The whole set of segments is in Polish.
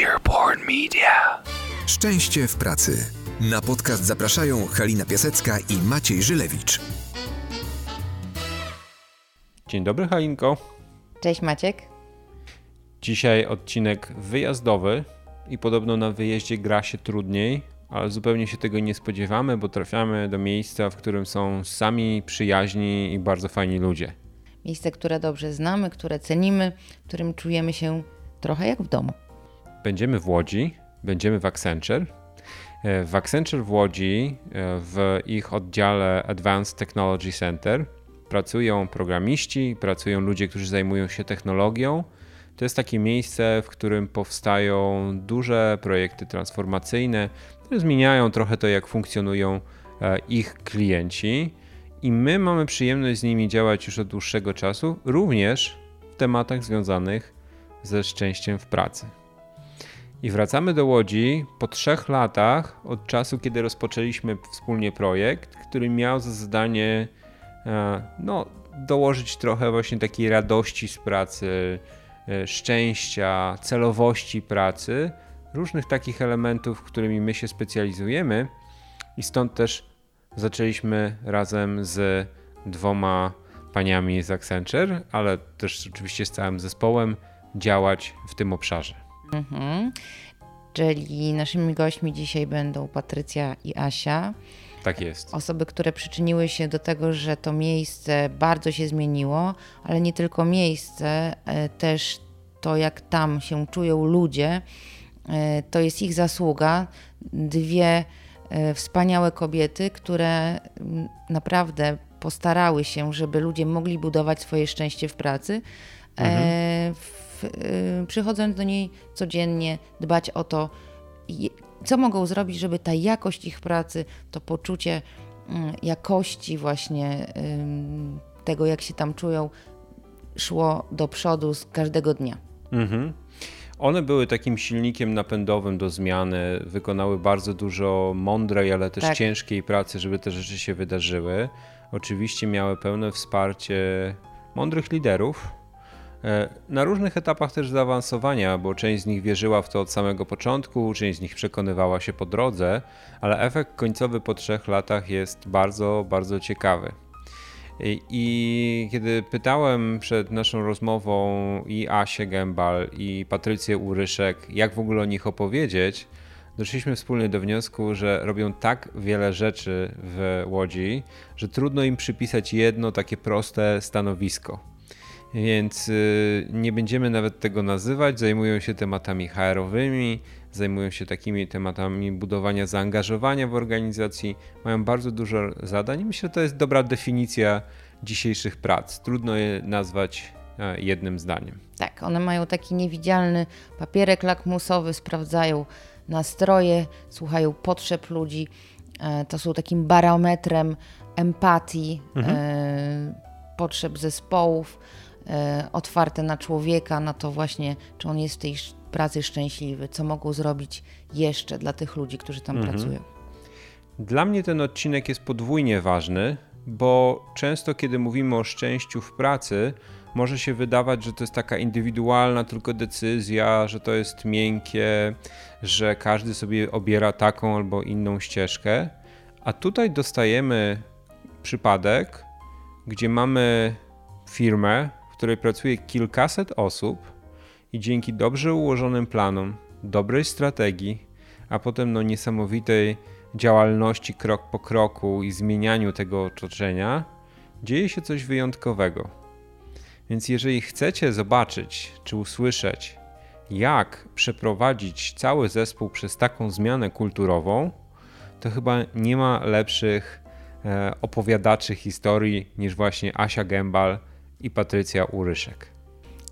Earborn Media. Szczęście w pracy. Na podcast zapraszają Halina Piasecka i Maciej Żylewicz. Dzień dobry, Halinko. Cześć Maciek. Dzisiaj odcinek wyjazdowy i podobno na wyjeździe gra się trudniej, ale zupełnie się tego nie spodziewamy, bo trafiamy do miejsca, w którym są sami przyjaźni i bardzo fajni ludzie. Miejsce, które dobrze znamy, które cenimy, w którym czujemy się trochę jak w domu. Będziemy w Łodzi, będziemy w Accenture. E, W Accenture w Łodzi, e, w ich oddziale Advanced Technology Center, pracują programiści, pracują ludzie, którzy zajmują się technologią. To jest takie miejsce, w którym powstają duże projekty transformacyjne, które zmieniają trochę to, jak funkcjonują e, ich klienci. I my mamy przyjemność z nimi działać już od dłuższego czasu, również w tematach związanych ze szczęściem w pracy. I wracamy do Łodzi po trzech latach od czasu, kiedy rozpoczęliśmy wspólnie projekt, który miał za zadanie e, no, dołożyć trochę właśnie takiej radości z pracy, e, szczęścia, celowości pracy, różnych takich elementów, którymi my się specjalizujemy. I stąd też zaczęliśmy razem z dwoma paniami z Accenture, ale też oczywiście z całym zespołem działać w tym obszarze. Mhm. Czyli naszymi gośćmi dzisiaj będą Patrycja i Asia. Tak jest. Osoby, które przyczyniły się do tego, że to miejsce bardzo się zmieniło, ale nie tylko miejsce, e, też to, jak tam się czują ludzie, e, to jest ich zasługa. Dwie e, wspaniałe kobiety, które naprawdę postarały się, żeby ludzie mogli budować swoje szczęście w pracy. E, w, przychodząc do niej codziennie, dbać o to, co mogą zrobić, żeby ta jakość ich pracy, to poczucie mm, jakości właśnie tego, jak się tam czują, szło do przodu z każdego dnia. Mhm. One były takim silnikiem napędowym do zmiany, wykonały bardzo dużo mądrej, ale też Tak. ciężkiej pracy, żeby te rzeczy się wydarzyły. Oczywiście miały pełne wsparcie mądrych liderów. E, Na różnych etapach też zaawansowania, bo część z nich wierzyła w to od samego początku, część z nich przekonywała się po drodze, ale efekt końcowy po trzech latach jest bardzo, bardzo ciekawy. I- kiedy pytałem przed naszą rozmową i Asię Gębal, i Patrycję Uryszek, jak w ogóle o nich opowiedzieć, doszliśmy wspólnie do wniosku, że robią tak wiele rzeczy w Łodzi, że trudno im przypisać jedno takie proste stanowisko. Więc y, nie będziemy nawet tego nazywać. Zajmują się tematami HR-owymi, zajmują się takimi tematami budowania zaangażowania w organizacji. Mają bardzo dużo zadań i myślę, że to jest dobra definicja dzisiejszych prac. Trudno je nazwać jednym zdaniem. Tak, one mają taki niewidzialny papierek lakmusowy, sprawdzają nastroje, słuchają potrzeb ludzi. E, To są takim barometrem empatii, e, potrzeb zespołów, otwarte na człowieka, na to właśnie, czy on jest w tej pracy szczęśliwy, co mogą zrobić jeszcze dla tych ludzi, którzy tam pracują. Dla mnie ten odcinek jest podwójnie ważny, bo często, kiedy mówimy o szczęściu w pracy, może się wydawać, że to jest taka indywidualna tylko decyzja, że to jest miękkie, że każdy sobie obiera taką albo inną ścieżkę. A tutaj dostajemy przypadek, gdzie mamy firmę, której pracuje kilkaset osób i dzięki dobrze ułożonym planom, dobrej strategii, a potem no niesamowitej działalności krok po kroku i zmienianiu tego otoczenia, dzieje się coś wyjątkowego. Więc jeżeli chcecie zobaczyć czy usłyszeć, jak przeprowadzić cały zespół przez taką zmianę kulturową, to chyba nie ma lepszych e, opowiadaczy historii niż właśnie Asia Gębal i Patrycja Uryszek.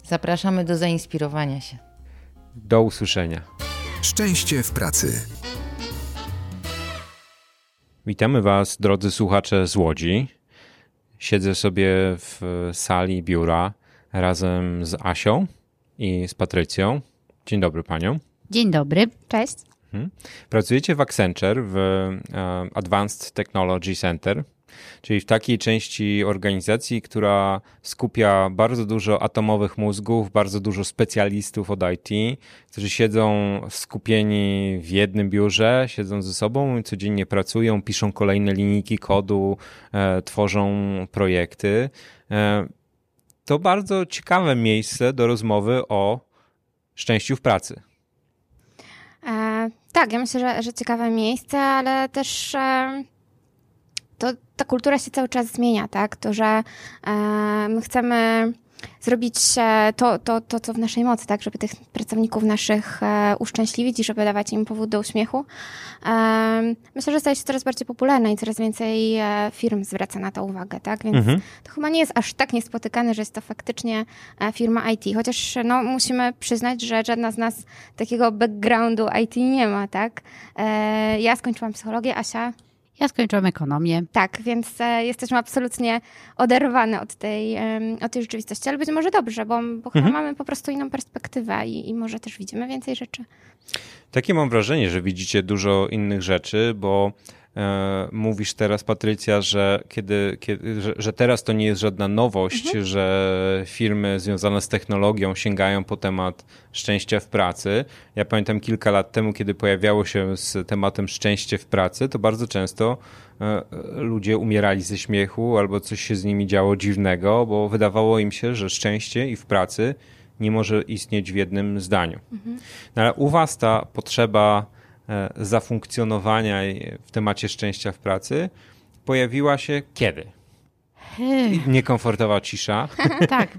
Zapraszamy do zainspirowania się. Do usłyszenia. Szczęście w pracy. Witamy Was, drodzy słuchacze z Łodzi. Siedzę sobie w sali biura razem z Asią i z Patrycją. Dzień dobry Panią. Dzień dobry, cześć. Pracujecie w Accenture w e, Advanced Technology Center. Czyli w takiej części organizacji, która skupia bardzo dużo atomowych mózgów, bardzo dużo specjalistów od IT, którzy siedzą skupieni w jednym biurze, siedzą ze sobą codziennie pracują, piszą kolejne linijki kodu, e, tworzą projekty. E, to bardzo ciekawe miejsce do rozmowy o szczęściu w pracy. E, tak, ja myślę, że, że ciekawe miejsce, ale też e, ta kultura się cały czas zmienia, tak? To, że e, my chcemy zrobić to, to, to, co w naszej mocy, tak, żeby tych pracowników naszych e, uszczęśliwić i żeby dawać im powód do uśmiechu. E, myślę, że staje się coraz bardziej popularne i coraz więcej e, firm zwraca na to uwagę, tak, więc mhm. to chyba nie jest aż tak niespotykane, że jest to faktycznie e, firma IT, chociaż no, musimy przyznać, że żadna z nas takiego backgroundu IT nie ma, tak. E, ja skończyłam psychologię, Asia ja skończyłam ekonomię. Tak, więc e, jesteśmy absolutnie oderwane od tej, od tej rzeczywistości, ale być może dobrze, bo, bo chyba mhm. mamy po prostu inną perspektywę i, i może też widzimy więcej rzeczy. Takie mam wrażenie, że widzicie dużo innych rzeczy, bo mówisz teraz, Patrycja, że, kiedy, kiedy, że, że, teraz to nie jest żadna nowość, mhm. że firmy związane z technologią sięgają po temat szczęścia w pracy. Ja pamiętam kilka lat temu, kiedy pojawiało się z tematem szczęście w pracy, to bardzo często e, ludzie umierali ze śmiechu albo coś się z nimi działo dziwnego, bo wydawało im się, że szczęście i w pracy nie może istnieć w jednym zdaniu. Mhm. No, ale u Was ta potrzeba E, zafunkcjonowania w temacie szczęścia w pracy pojawiła się kiedy? Niekomfortowa cisza. tak,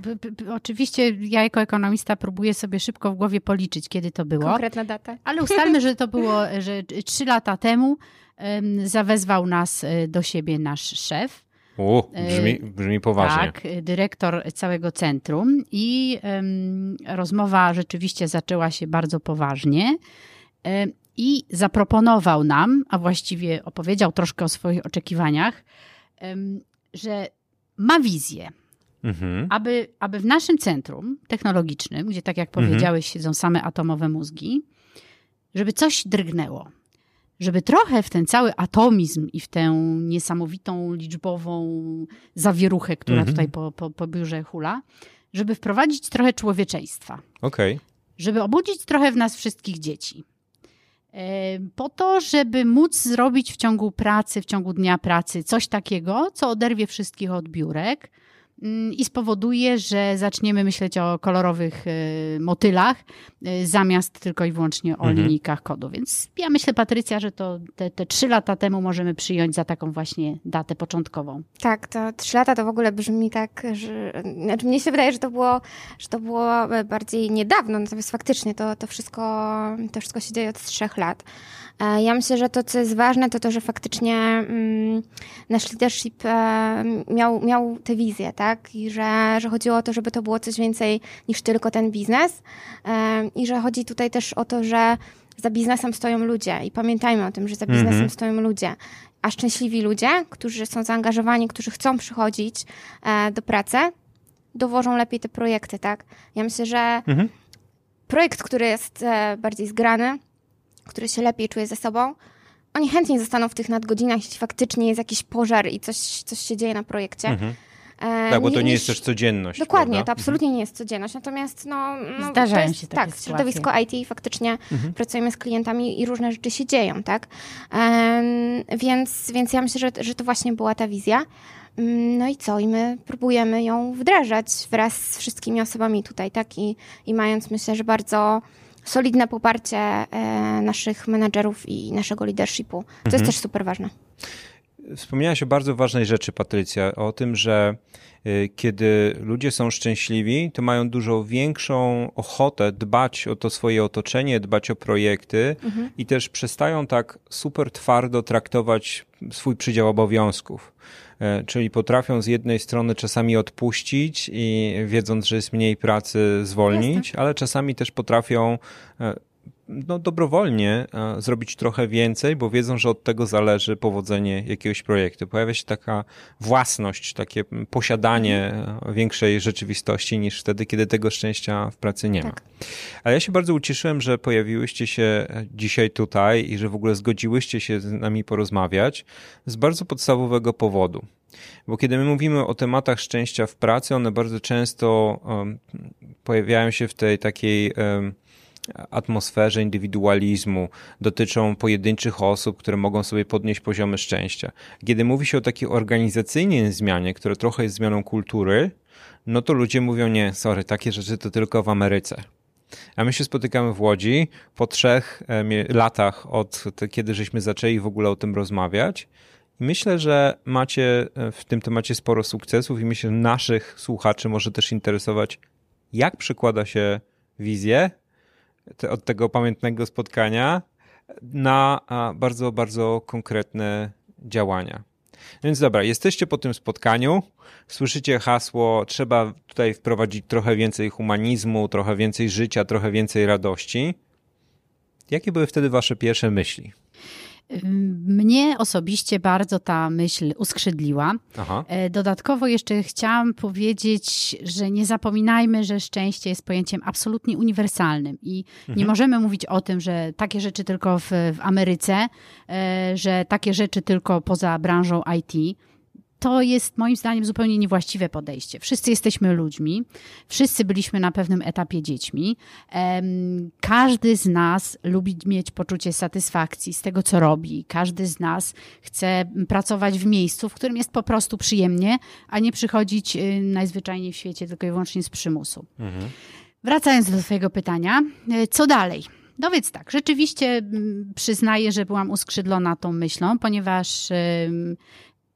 oczywiście ja jako ekonomista próbuję sobie szybko w głowie policzyć, kiedy to było. Konkretna data. Ale ustalmy, że to było, że trzy lata temu um, zawezwał nas e, do siebie nasz szef. U, brzmi, brzmi poważnie. Tak, dyrektor całego centrum i um, rozmowa rzeczywiście zaczęła się bardzo poważnie i zaproponował nam, a właściwie opowiedział troszkę o swoich oczekiwaniach, że ma wizję, mhm. aby, aby w naszym centrum technologicznym, gdzie tak jak mhm. powiedziałeś, siedzą same atomowe mózgi, żeby coś drgnęło. Żeby trochę w ten cały atomizm i w tę niesamowitą liczbową zawieruchę, która mhm. tutaj po, po, po biurze hula, żeby wprowadzić trochę człowieczeństwa. Okay. Żeby obudzić trochę w nas wszystkich dzieci po to, żeby móc zrobić w ciągu pracy, w ciągu dnia pracy coś takiego, co oderwie wszystkich od biurek, i spowoduje, że zaczniemy myśleć o kolorowych y, motylach y, zamiast tylko i wyłącznie o mhm. linijkach kodu. Więc ja myślę, Patrycja, że to te, te trzy lata temu możemy przyjąć za taką właśnie datę początkową. Tak, to trzy lata to w ogóle brzmi tak, że znaczy mnie się wydaje, że to było, że to było bardziej niedawno, natomiast faktycznie to, to, wszystko, to wszystko się dzieje od trzech lat. E, ja myślę, że to, co jest ważne, to to, że faktycznie mm, nasz leadership e, miał, miał tę wizję, tak? I że, że chodziło o to, żeby to było coś więcej niż tylko ten biznes. E, I że chodzi tutaj też o to, że za biznesem stoją ludzie i pamiętajmy o tym, że za biznesem mhm. stoją ludzie. A szczęśliwi ludzie, którzy są zaangażowani, którzy chcą przychodzić do pracy, dowożą lepiej te projekty, tak? Ja myślę, że mhm. projekt, który jest bardziej zgrany, który się lepiej czuje ze sobą, oni chętnie zostaną w tych nadgodzinach, jeśli faktycznie jest jakiś pożar i coś, coś się dzieje na projekcie. Mhm. E, tak, bo to nie jest też codzienność. Dokładnie, prawda? to absolutnie mhm. nie jest codzienność. Natomiast no, no zdarzają jest, się takie Tak, sytuacje. środowisko IT faktycznie mhm. pracujemy z klientami i różne rzeczy się dzieją, tak? Um, więc, więc ja myślę, że, że to właśnie była ta wizja. Mm, no i co? I my próbujemy ją wdrażać wraz z wszystkimi osobami tutaj, tak? I, i mając myślę, że bardzo solidne poparcie e, naszych menedżerów i naszego leadershipu. To mhm. jest też super ważne. Wspomniałaś o bardzo ważnej rzeczy, Patrycja, o tym, że y, kiedy ludzie są szczęśliwi, to mają dużo większą ochotę dbać o to swoje otoczenie, dbać o projekty mhm. i też przestają tak super twardo traktować swój przydział obowiązków. E, czyli potrafią z jednej strony czasami odpuścić i wiedząc, że jest mniej pracy, zwolnić, ale czasami też potrafią e, no, dobrowolnie e, zrobić trochę więcej, bo wiedzą, że od tego zależy powodzenie jakiegoś projektu. Pojawia się taka własność, takie posiadanie mhm. większej rzeczywistości niż wtedy, kiedy tego szczęścia w pracy nie tak. ma. Ale ja się bardzo ucieszyłem, że pojawiłyście się dzisiaj tutaj i że w ogóle zgodziłyście się z nami porozmawiać z bardzo podstawowego powodu. Bo kiedy my mówimy o tematach szczęścia w pracy, one bardzo często um, pojawiają się w tej takiej um, atmosferze indywidualizmu, dotyczą pojedynczych osób, które mogą sobie podnieść poziomy szczęścia. Kiedy mówi się o takiej organizacyjnej zmianie, która trochę jest zmianą kultury, no to ludzie mówią nie, sorry, takie rzeczy to tylko w Ameryce. A my się spotykamy w Łodzi po trzech latach od kiedy żeśmy zaczęli w ogóle o tym rozmawiać. I myślę, że macie e, w tym temacie sporo sukcesów i myślę, że naszych słuchaczy może też interesować, jak przekłada się wizję te, od tego pamiętnego spotkania na bardzo, bardzo konkretne działania. Więc dobra, jesteście po tym spotkaniu, słyszycie hasło, trzeba tutaj wprowadzić trochę więcej humanizmu, trochę więcej życia, trochę więcej radości. Jakie były wtedy wasze pierwsze myśli? Mnie osobiście bardzo ta myśl uskrzydliła. Aha. E, dodatkowo jeszcze chciałam powiedzieć, że nie zapominajmy, że szczęście jest pojęciem absolutnie uniwersalnym i mhm. nie możemy mówić o tym, że takie rzeczy tylko w, w Ameryce, e, że takie rzeczy tylko poza branżą IT to jest moim zdaniem zupełnie niewłaściwe podejście. Wszyscy jesteśmy ludźmi, wszyscy byliśmy na pewnym etapie dziećmi. Każdy z nas lubi mieć poczucie satysfakcji z tego, co robi. Każdy z nas chce pracować w miejscu, w którym jest po prostu przyjemnie, a nie przychodzić y, najzwyczajniej w świecie tylko i wyłącznie z przymusu. Mhm. Wracając do Twojego pytania, y, co dalej? No więc tak, rzeczywiście mm, przyznaję, że byłam uskrzydlona tą myślą, ponieważ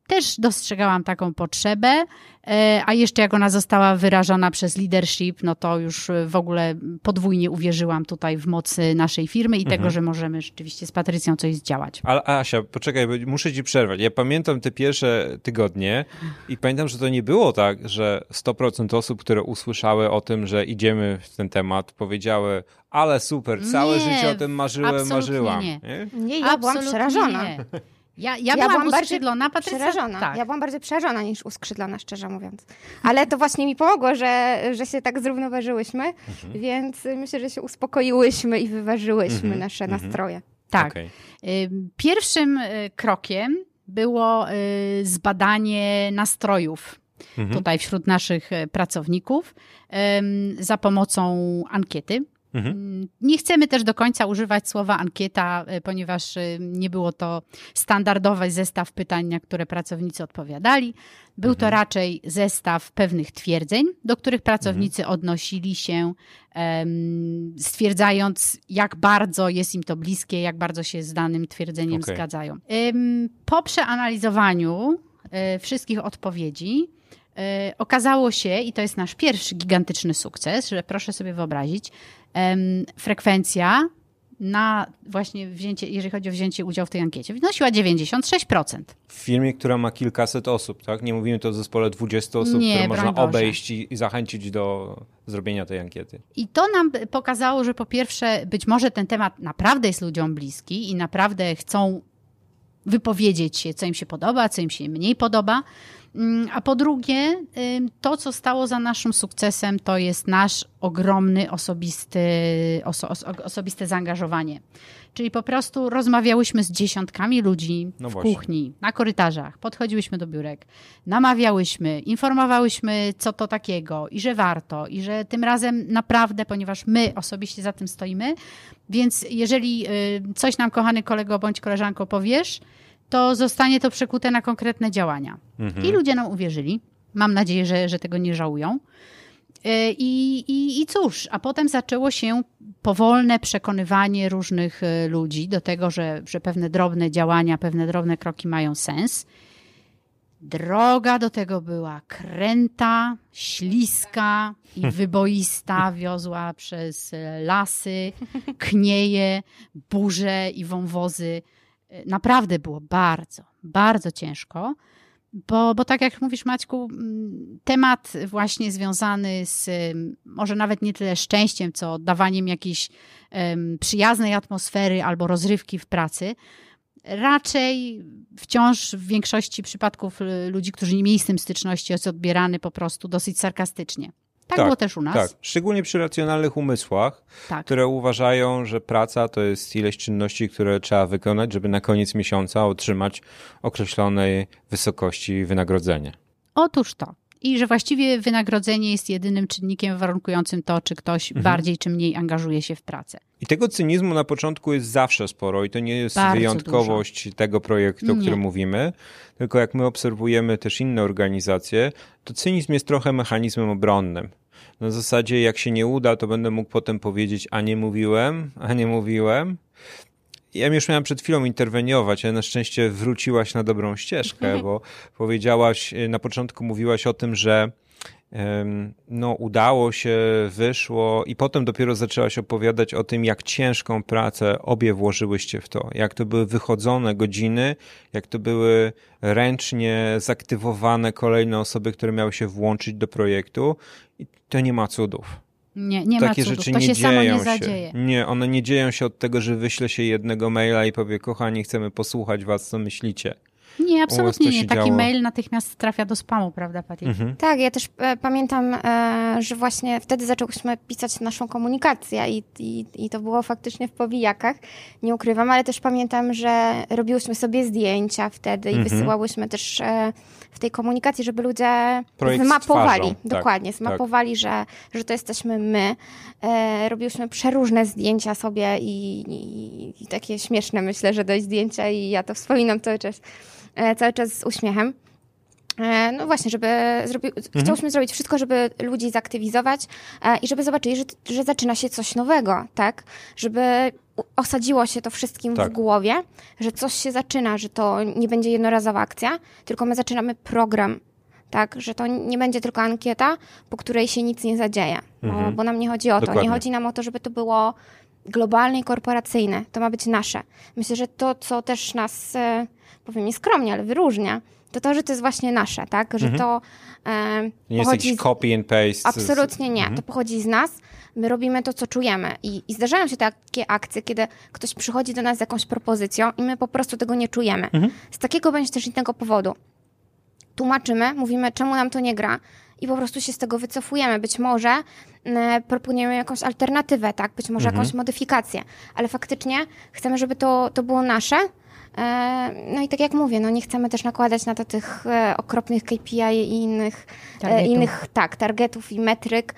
też dostrzegałam taką potrzebę, e, a jeszcze jak ona została wyrażona przez leadership, no to już w ogóle podwójnie uwierzyłam tutaj w mocy naszej firmy i mhm. tego, że możemy rzeczywiście z Patrycją coś zdziałać. Ale Asia, poczekaj, muszę ci przerwać. Ja pamiętam te pierwsze tygodnie i pamiętam, że to nie było tak, że 100% osób, które usłyszały o tym, że idziemy w ten temat, powiedziały, ale super, całe nie, życie o tym marzyłem, marzyłam. Nie, nie. nie ja byłam przerażona. Nie. Ja, ja, ja byłam, uskrzydlona, Patrycja? Przerażona. Tak. Ja byłam bardziej przerażona niż uskrzydlona, szczerze mówiąc. Ale to właśnie mi pomogło, że, że się tak zrównoważyłyśmy, mhm. więc myślę, że się uspokoiłyśmy i wyważyłyśmy mhm. nasze mhm. nastroje. Tak. Okay. Pierwszym y, krokiem było y, zbadanie nastrojów mhm. tutaj wśród naszych y, pracowników za pomocą ankiety. Mhm. Mm, nie chcemy też do końca używać słowa ankieta, y, ponieważ y, nie było to standardowy zestaw pytań, na które pracownicy odpowiadali. Był mhm. to raczej zestaw pewnych twierdzeń, do których pracownicy mhm. odnosili się, stwierdzając, jak bardzo jest im to bliskie, jak bardzo się z danym twierdzeniem okay. zgadzają. Po przeanalizowaniu um, wszystkich odpowiedzi, okazało się, i to jest nasz pierwszy gigantyczny sukces, że proszę sobie wyobrazić, frekwencja na właśnie wzięcie, jeżeli chodzi o wzięcie udziału w tej ankiecie, wynosiła 96%. W firmie, która ma kilkaset osób, tak? Nie mówimy tu o zespole 20 osób, Nie, które można Boże. obejść i, i zachęcić do zrobienia tej ankiety. I to nam pokazało, że po pierwsze, być może ten temat naprawdę jest ludziom bliski i naprawdę chcą wypowiedzieć się, co im się podoba, co im się mniej podoba. Mm, a po drugie, to, co stało za naszym sukcesem, to jest nasz ogromny osobisty, oso, osobiste zaangażowanie. Czyli po prostu rozmawiałyśmy z dziesiątkami ludzi no w właśnie. kuchni, na korytarzach, podchodziłyśmy do biurek, namawiałyśmy, informowałyśmy, co to takiego i że warto, i że tym razem naprawdę, ponieważ my osobiście za tym stoimy, więc jeżeli y, coś nam, kochany kolego bądź koleżanko, powiesz, to zostanie to przekute na konkretne działania. Mhm. I ludzie nam uwierzyli. Mam nadzieję, że, że tego nie żałują. E, I, i, I cóż, a potem zaczęło się powolne przekonywanie różnych e, ludzi do tego, że, że pewne drobne działania, pewne drobne kroki mają sens. Droga do tego była kręta, śliska i wyboista, wiozła przez lasy, knieje, burze i wąwozy naprawdę było bardzo, bardzo ciężko. Bo, bo tak jak mówisz, Maćku, temat właśnie związany z może nawet nie tyle szczęściem, co dawaniem jakiejś um, przyjaznej atmosfery albo rozrywki w pracy, raczej wciąż w większości przypadków y, ludzi, którzy nie mieli z tym styczności, jest odbierany po prostu dosyć sarkastycznie. Tak, tak, było też u nas. Tak, szczególnie przy racjonalnych umysłach, tak. które uważają, że praca to jest ileś czynności, które trzeba wykonać, żeby na koniec miesiąca otrzymać określonej wysokości wynagrodzenie. Otóż to. I że właściwie wynagrodzenie jest jedynym czynnikiem warunkującym to, czy ktoś mhm. bardziej czy mniej angażuje się w pracę. I tego cynizmu na początku jest zawsze sporo i to nie jest Bardzo wyjątkowość dużo. tego projektu, o którym mówimy, tylko jak my obserwujemy też inne organizacje, to cynizm jest trochę mechanizmem obronnym. Na zasadzie, jak się nie uda, to będę mógł potem powiedzieć, a nie mówiłem, a nie mówiłem. Ja już miałem przed chwilą interweniować, ale na szczęście wróciłaś na dobrą ścieżkę, bo powiedziałaś, na początku mówiłaś o tym, że no, udało się, wyszło, i potem dopiero zaczęłaś opowiadać o tym, jak ciężką pracę obie włożyłyście w to, jak to były wychodzone godziny, jak to były ręcznie zaktywowane kolejne osoby, które miały się włączyć do projektu, i to nie ma cudów. Nie, nie Takie ma cudów. rzeczy to nie się dzieją samo nie zadzieje. Się. Nie, one nie dzieją się od tego, że wyśle się jednego maila i powie, kochani, chcemy posłuchać was, co myślicie. Nie, absolutnie nie. Taki działo. mail natychmiast trafia do spamu, prawda, Patty? Mhm. Tak, ja też e, pamiętam, e, że właśnie wtedy zaczęłyśmy pisać naszą komunikację i, i, i to było faktycznie w powijakach, nie ukrywam, ale też pamiętam, że robiłyśmy sobie zdjęcia wtedy i mhm. wysyłałyśmy też e, w tej komunikacji, żeby ludzie Projekt zmapowali, tak, dokładnie, tak, zmapowali, tak. Że, że to jesteśmy my. E, robiłyśmy przeróżne zdjęcia sobie i, i, i takie śmieszne, myślę, że dość zdjęcia i ja to wspominam cały czas cały czas z uśmiechem. E, no właśnie, żeby zrobi... mhm. chciałyśmy zrobić wszystko, żeby ludzi zaktywizować e, i żeby zobaczyli, że, że zaczyna się coś nowego, tak? Żeby osadziło się to wszystkim tak. w głowie, że coś się zaczyna, że to nie będzie jednorazowa akcja, tylko my zaczynamy program, tak? Że to nie będzie tylko ankieta, po której się nic nie zadzieje, mhm. bo, bo nam nie chodzi o Dokładnie. to. Nie chodzi nam o to, żeby to było globalne i korporacyjne. To ma być nasze. Myślę, że to, co też nas powiem nieskromnie, ale wyróżnia, to to, że to jest właśnie nasze, tak? Że mhm. to e, nie jest copy and paste. Absolutnie nie. Mhm. To pochodzi z nas. My robimy to, co czujemy. I, I zdarzają się takie akcje, kiedy ktoś przychodzi do nas z jakąś propozycją i my po prostu tego nie czujemy. Mhm. Z takiego bądź też innego powodu. Tłumaczymy, mówimy, czemu nam to nie gra i po prostu się z tego wycofujemy. Być może e, proponujemy jakąś alternatywę, tak? Być może mhm. jakąś modyfikację, ale faktycznie chcemy, żeby to, to było nasze, no i tak jak mówię, no nie chcemy też nakładać na to tych e, okropnych KPI i innych, e, innych tak, targetów i metryk,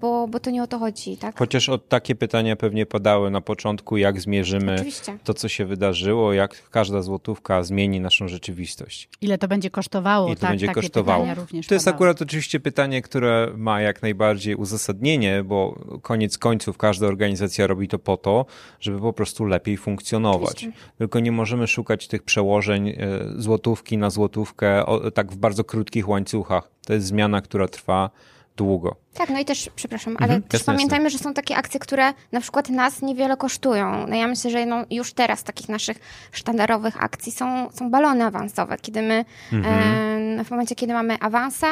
bo, bo to nie o to chodzi. Tak? Chociaż o takie pytania pewnie padały na początku, jak zmierzymy Oczywiście. to, co się wydarzyło, jak każda złotówka zmieni naszą rzeczywistość. Ile to będzie kosztowało? Ile to tak, będzie kosztowało. to jest akurat oczywiście pytanie, które ma jak najbardziej uzasadnienie, bo koniec końców każda organizacja robi to po to, żeby po prostu lepiej funkcjonować. Oczywiście. Tylko nie możemy możemy szukać tych przełożeń e, złotówki na złotówkę tak w bardzo krótkich łańcuchach. To jest zmiana, która trwa długo. Tak, no i też, przepraszam, ale mhm, też jasne, pamiętajmy, jasne. że są takie akcje, które na przykład nas niewiele kosztują. No ja myślę, że no już teraz takich naszych sztandarowych akcji są, są balony awansowe, kiedy my mhm. e, w momencie, kiedy mamy awansa,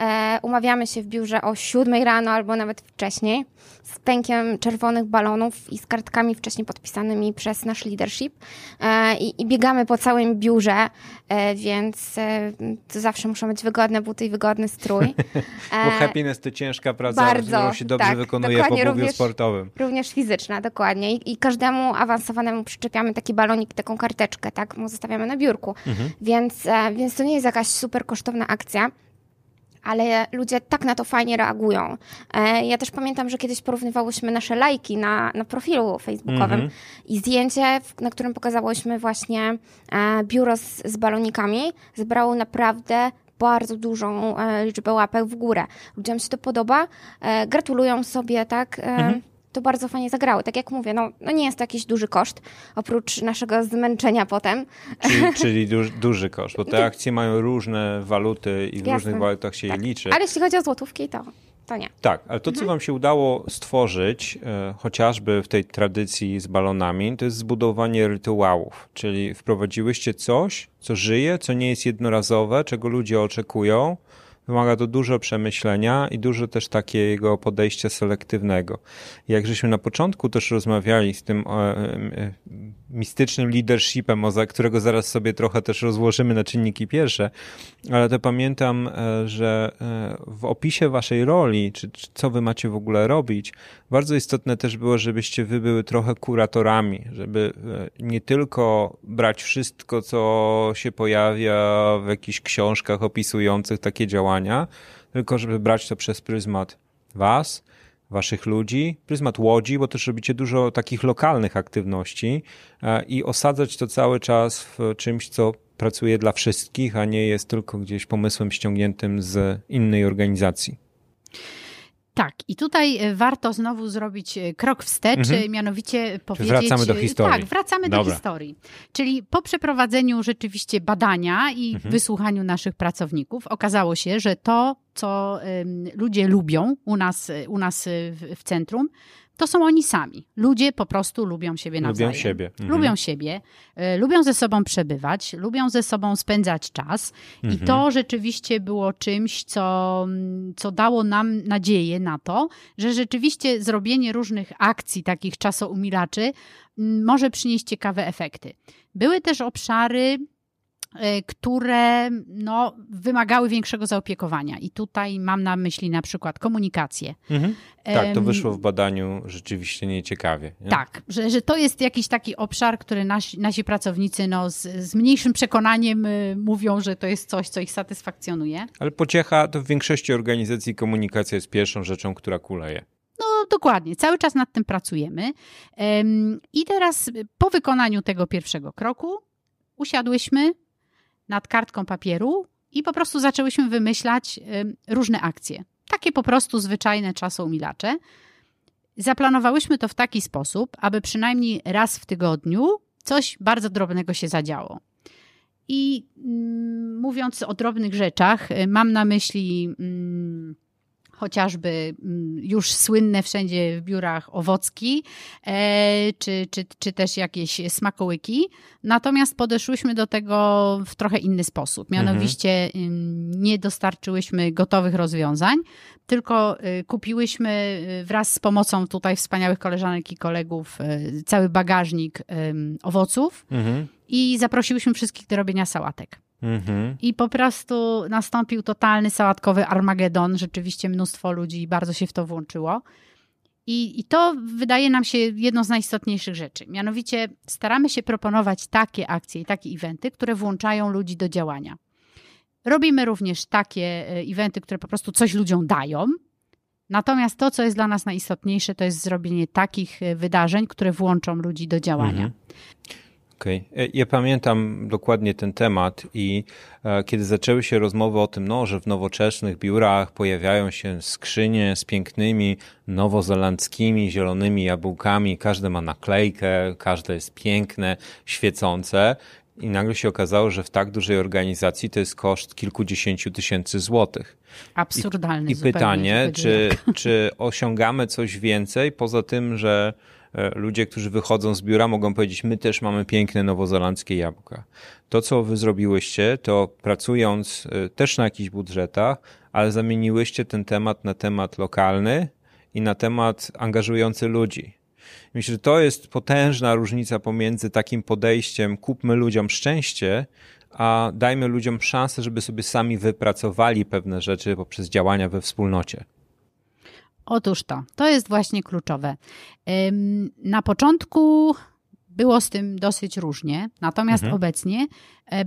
e, umawiamy się w biurze o 7 rano albo nawet wcześniej z pękiem czerwonych balonów i z kartkami wcześniej podpisanymi przez nasz leadership e, i, i, biegamy po całym biurze, e, więc e, to zawsze muszą być wygodne buty i wygodny strój. Bo happiness to ciężko ciężka praca, Bardzo, się dobrze tak, wykonuje po również, sportowym. Również fizyczna, dokładnie. I, I, każdemu awansowanemu przyczepiamy taki balonik, taką karteczkę, tak, mu zostawiamy na biurku. Mhm. Więc, e, więc to nie jest jakaś super kosztowna akcja ale ludzie tak na to fajnie reagują. E, ja też pamiętam, że kiedyś porównywałyśmy nasze lajki na, na profilu facebookowym mm -hmm. i zdjęcie, na którym pokazałyśmy właśnie e, biuro z, z balonikami, zebrało naprawdę bardzo dużą e, liczbę łapek w górę. Ludziom się to podoba, e, gratulują sobie, tak? E, mhm. To bardzo fajnie zagrało. Tak jak mówię, no, no nie jest to jakiś duży koszt, oprócz naszego zmęczenia potem. Czyli, czyli duży, duży koszt, bo te akcje mają różne waluty i w Jasne. różnych walutach się tak. je liczy. Ale jeśli chodzi o złotówki, to to nie. Tak, ale to, co Wam się udało stworzyć, e, chociażby w tej tradycji z balonami, to jest zbudowanie rytuałów, czyli wprowadziłyście coś, co żyje, co nie jest jednorazowe, czego ludzie oczekują. Wymaga to dużo przemyślenia i dużo też takiego podejścia selektywnego. Jak żeśmy na początku też rozmawiali z tym e, e, mistycznym leadershipem, którego zaraz sobie trochę też rozłożymy na czynniki pierwsze, ale to pamiętam, e, że e, w opisie waszej roli, czy, czy co wy macie w ogóle robić, bardzo istotne też było, żebyście wy były trochę kuratorami, żeby e, nie tylko brać wszystko, co się pojawia w jakichś książkach opisujących takie działania, tylko żeby brać to przez pryzmat was, waszych ludzi, pryzmat łodzi, bo też robicie dużo takich lokalnych aktywności e, i osadzać to cały czas w czymś, co pracuje dla wszystkich, a nie jest tylko gdzieś pomysłem ściągniętym z innej organizacji. Tak, i tutaj e, warto znowu zrobić e, krok wstecz, Mhm. e, mianowicie powiedzieć... wracamy do historii. Tak, wracamy do Dobra. historii. Czyli po przeprowadzeniu rzeczywiście badania i Mhm. wysłuchaniu naszych pracowników, okazało się, że to, co ludzie lubią u nas, u nas w centrum, to są oni sami. Ludzie po prostu lubią siebie nawzajem. Lubią siebie. Mhm. Lubią siebie, e, lubią ze sobą przebywać, lubią ze sobą spędzać czas Mhm. i to rzeczywiście było czymś, co, mm, co dało nam nadzieję na to, że rzeczywiście zrobienie różnych akcji, takich czasoumilaczy, mm, może przynieść ciekawe efekty. Były też obszary, które no, wymagały większego zaopiekowania. I tutaj mam na myśli na przykład komunikację. Mhm. Tak, to wyszło w badaniu rzeczywiście nieciekawie. Nie? tak, że, że to jest jakiś taki obszar, który nasi, nasi pracownicy no, z, z mniejszym przekonaniem y, mówią, że to jest coś, co ich satysfakcjonuje. Ale pociecha to w większości organizacji komunikacja jest pierwszą rzeczą, która kuleje. No dokładnie, cały czas nad tym pracujemy. Em, I teraz y, po wykonaniu tego pierwszego kroku usiadłyśmy nad kartką papieru i po prostu zaczęłyśmy wymyślać em, różne akcje. Takie po prostu zwyczajne czasoumilacze. Zaplanowałyśmy to w taki sposób, aby przynajmniej raz w tygodniu coś bardzo drobnego się zadziało. I mm, mówiąc o drobnych rzeczach, y, mam na myśli mm, chociażby mm, już słynne wszędzie w biurach owocki, e, czy, czy, czy też jakieś smakołyki. Natomiast podeszłyśmy do tego w trochę inny sposób. Mianowicie ym, nie dostarczyłyśmy gotowych rozwiązań, tylko y, kupiłyśmy y, wraz z pomocą tutaj wspaniałych koleżanek i kolegów y, cały bagażnik owoców Mhm. i zaprosiłyśmy wszystkich do robienia sałatek. Mhm. I po prostu nastąpił totalny sałatkowy Armagedon. Rzeczywiście mnóstwo ludzi bardzo się w to włączyło. I, I to wydaje nam się jedną z najistotniejszych rzeczy. Mianowicie staramy się proponować takie akcje i takie eventy, które włączają ludzi do działania. Robimy również takie e, eventy, które po prostu coś ludziom dają. Natomiast to, co jest dla nas najistotniejsze, to jest zrobienie takich e, wydarzeń, które włączą ludzi do działania. Mhm. Okej. E, Ja pamiętam dokładnie ten temat i e, kiedy zaczęły się rozmowy o tym, no, że w nowoczesnych biurach pojawiają się skrzynie z pięknymi nowozelandzkimi zielonymi jabłkami, każde ma naklejkę, każde jest piękne, świecące i nagle się okazało, że w tak dużej organizacji to jest koszt kilkudziesięciu tysięcy złotych. Absurdalny I zupełnie, pytanie, czy, czy osiągamy coś więcej poza tym, że ludzie, którzy wychodzą z biura, mogą powiedzieć: My też mamy piękne nowozelandzkie jabłka. To, co wy zrobiłyście, to pracując e, też na jakichś budżetach, ale zamieniłyście ten temat na temat lokalny i na temat angażujący ludzi. Myślę, że to jest potężna różnica pomiędzy takim podejściem kupmy ludziom szczęście, a dajmy ludziom szansę, żeby sobie sami wypracowali pewne rzeczy poprzez działania we wspólnocie. Otóż to, to jest właśnie kluczowe. Na początku było z tym dosyć różnie, natomiast Mhm. obecnie e,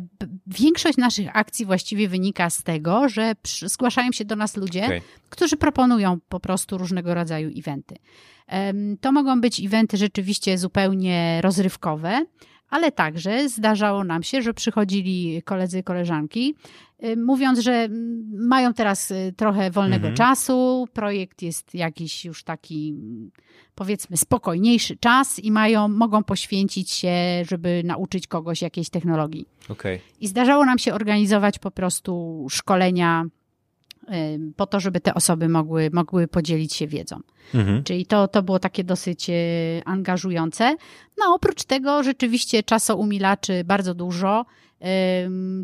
większość naszych akcji właściwie wynika z tego, że zgłaszają się do nas ludzie, Okej. którzy proponują po prostu różnego rodzaju eventy. To mogą być eventy rzeczywiście zupełnie rozrywkowe, ale także zdarzało nam się, że przychodzili koledzy i koleżanki, y, mówiąc, że mm, mają teraz y, trochę wolnego Mhm. czasu, projekt jest jakiś już taki mm, powiedzmy spokojniejszy czas i mają, mogą poświęcić się, żeby nauczyć kogoś jakiejś technologii. Okej. I zdarzało nam się organizować po prostu szkolenia po to, żeby te osoby mogły, mogły podzielić się wiedzą. Mhm. Czyli to, to było takie dosyć angażujące. No oprócz tego rzeczywiście czasoumilaczy bardzo dużo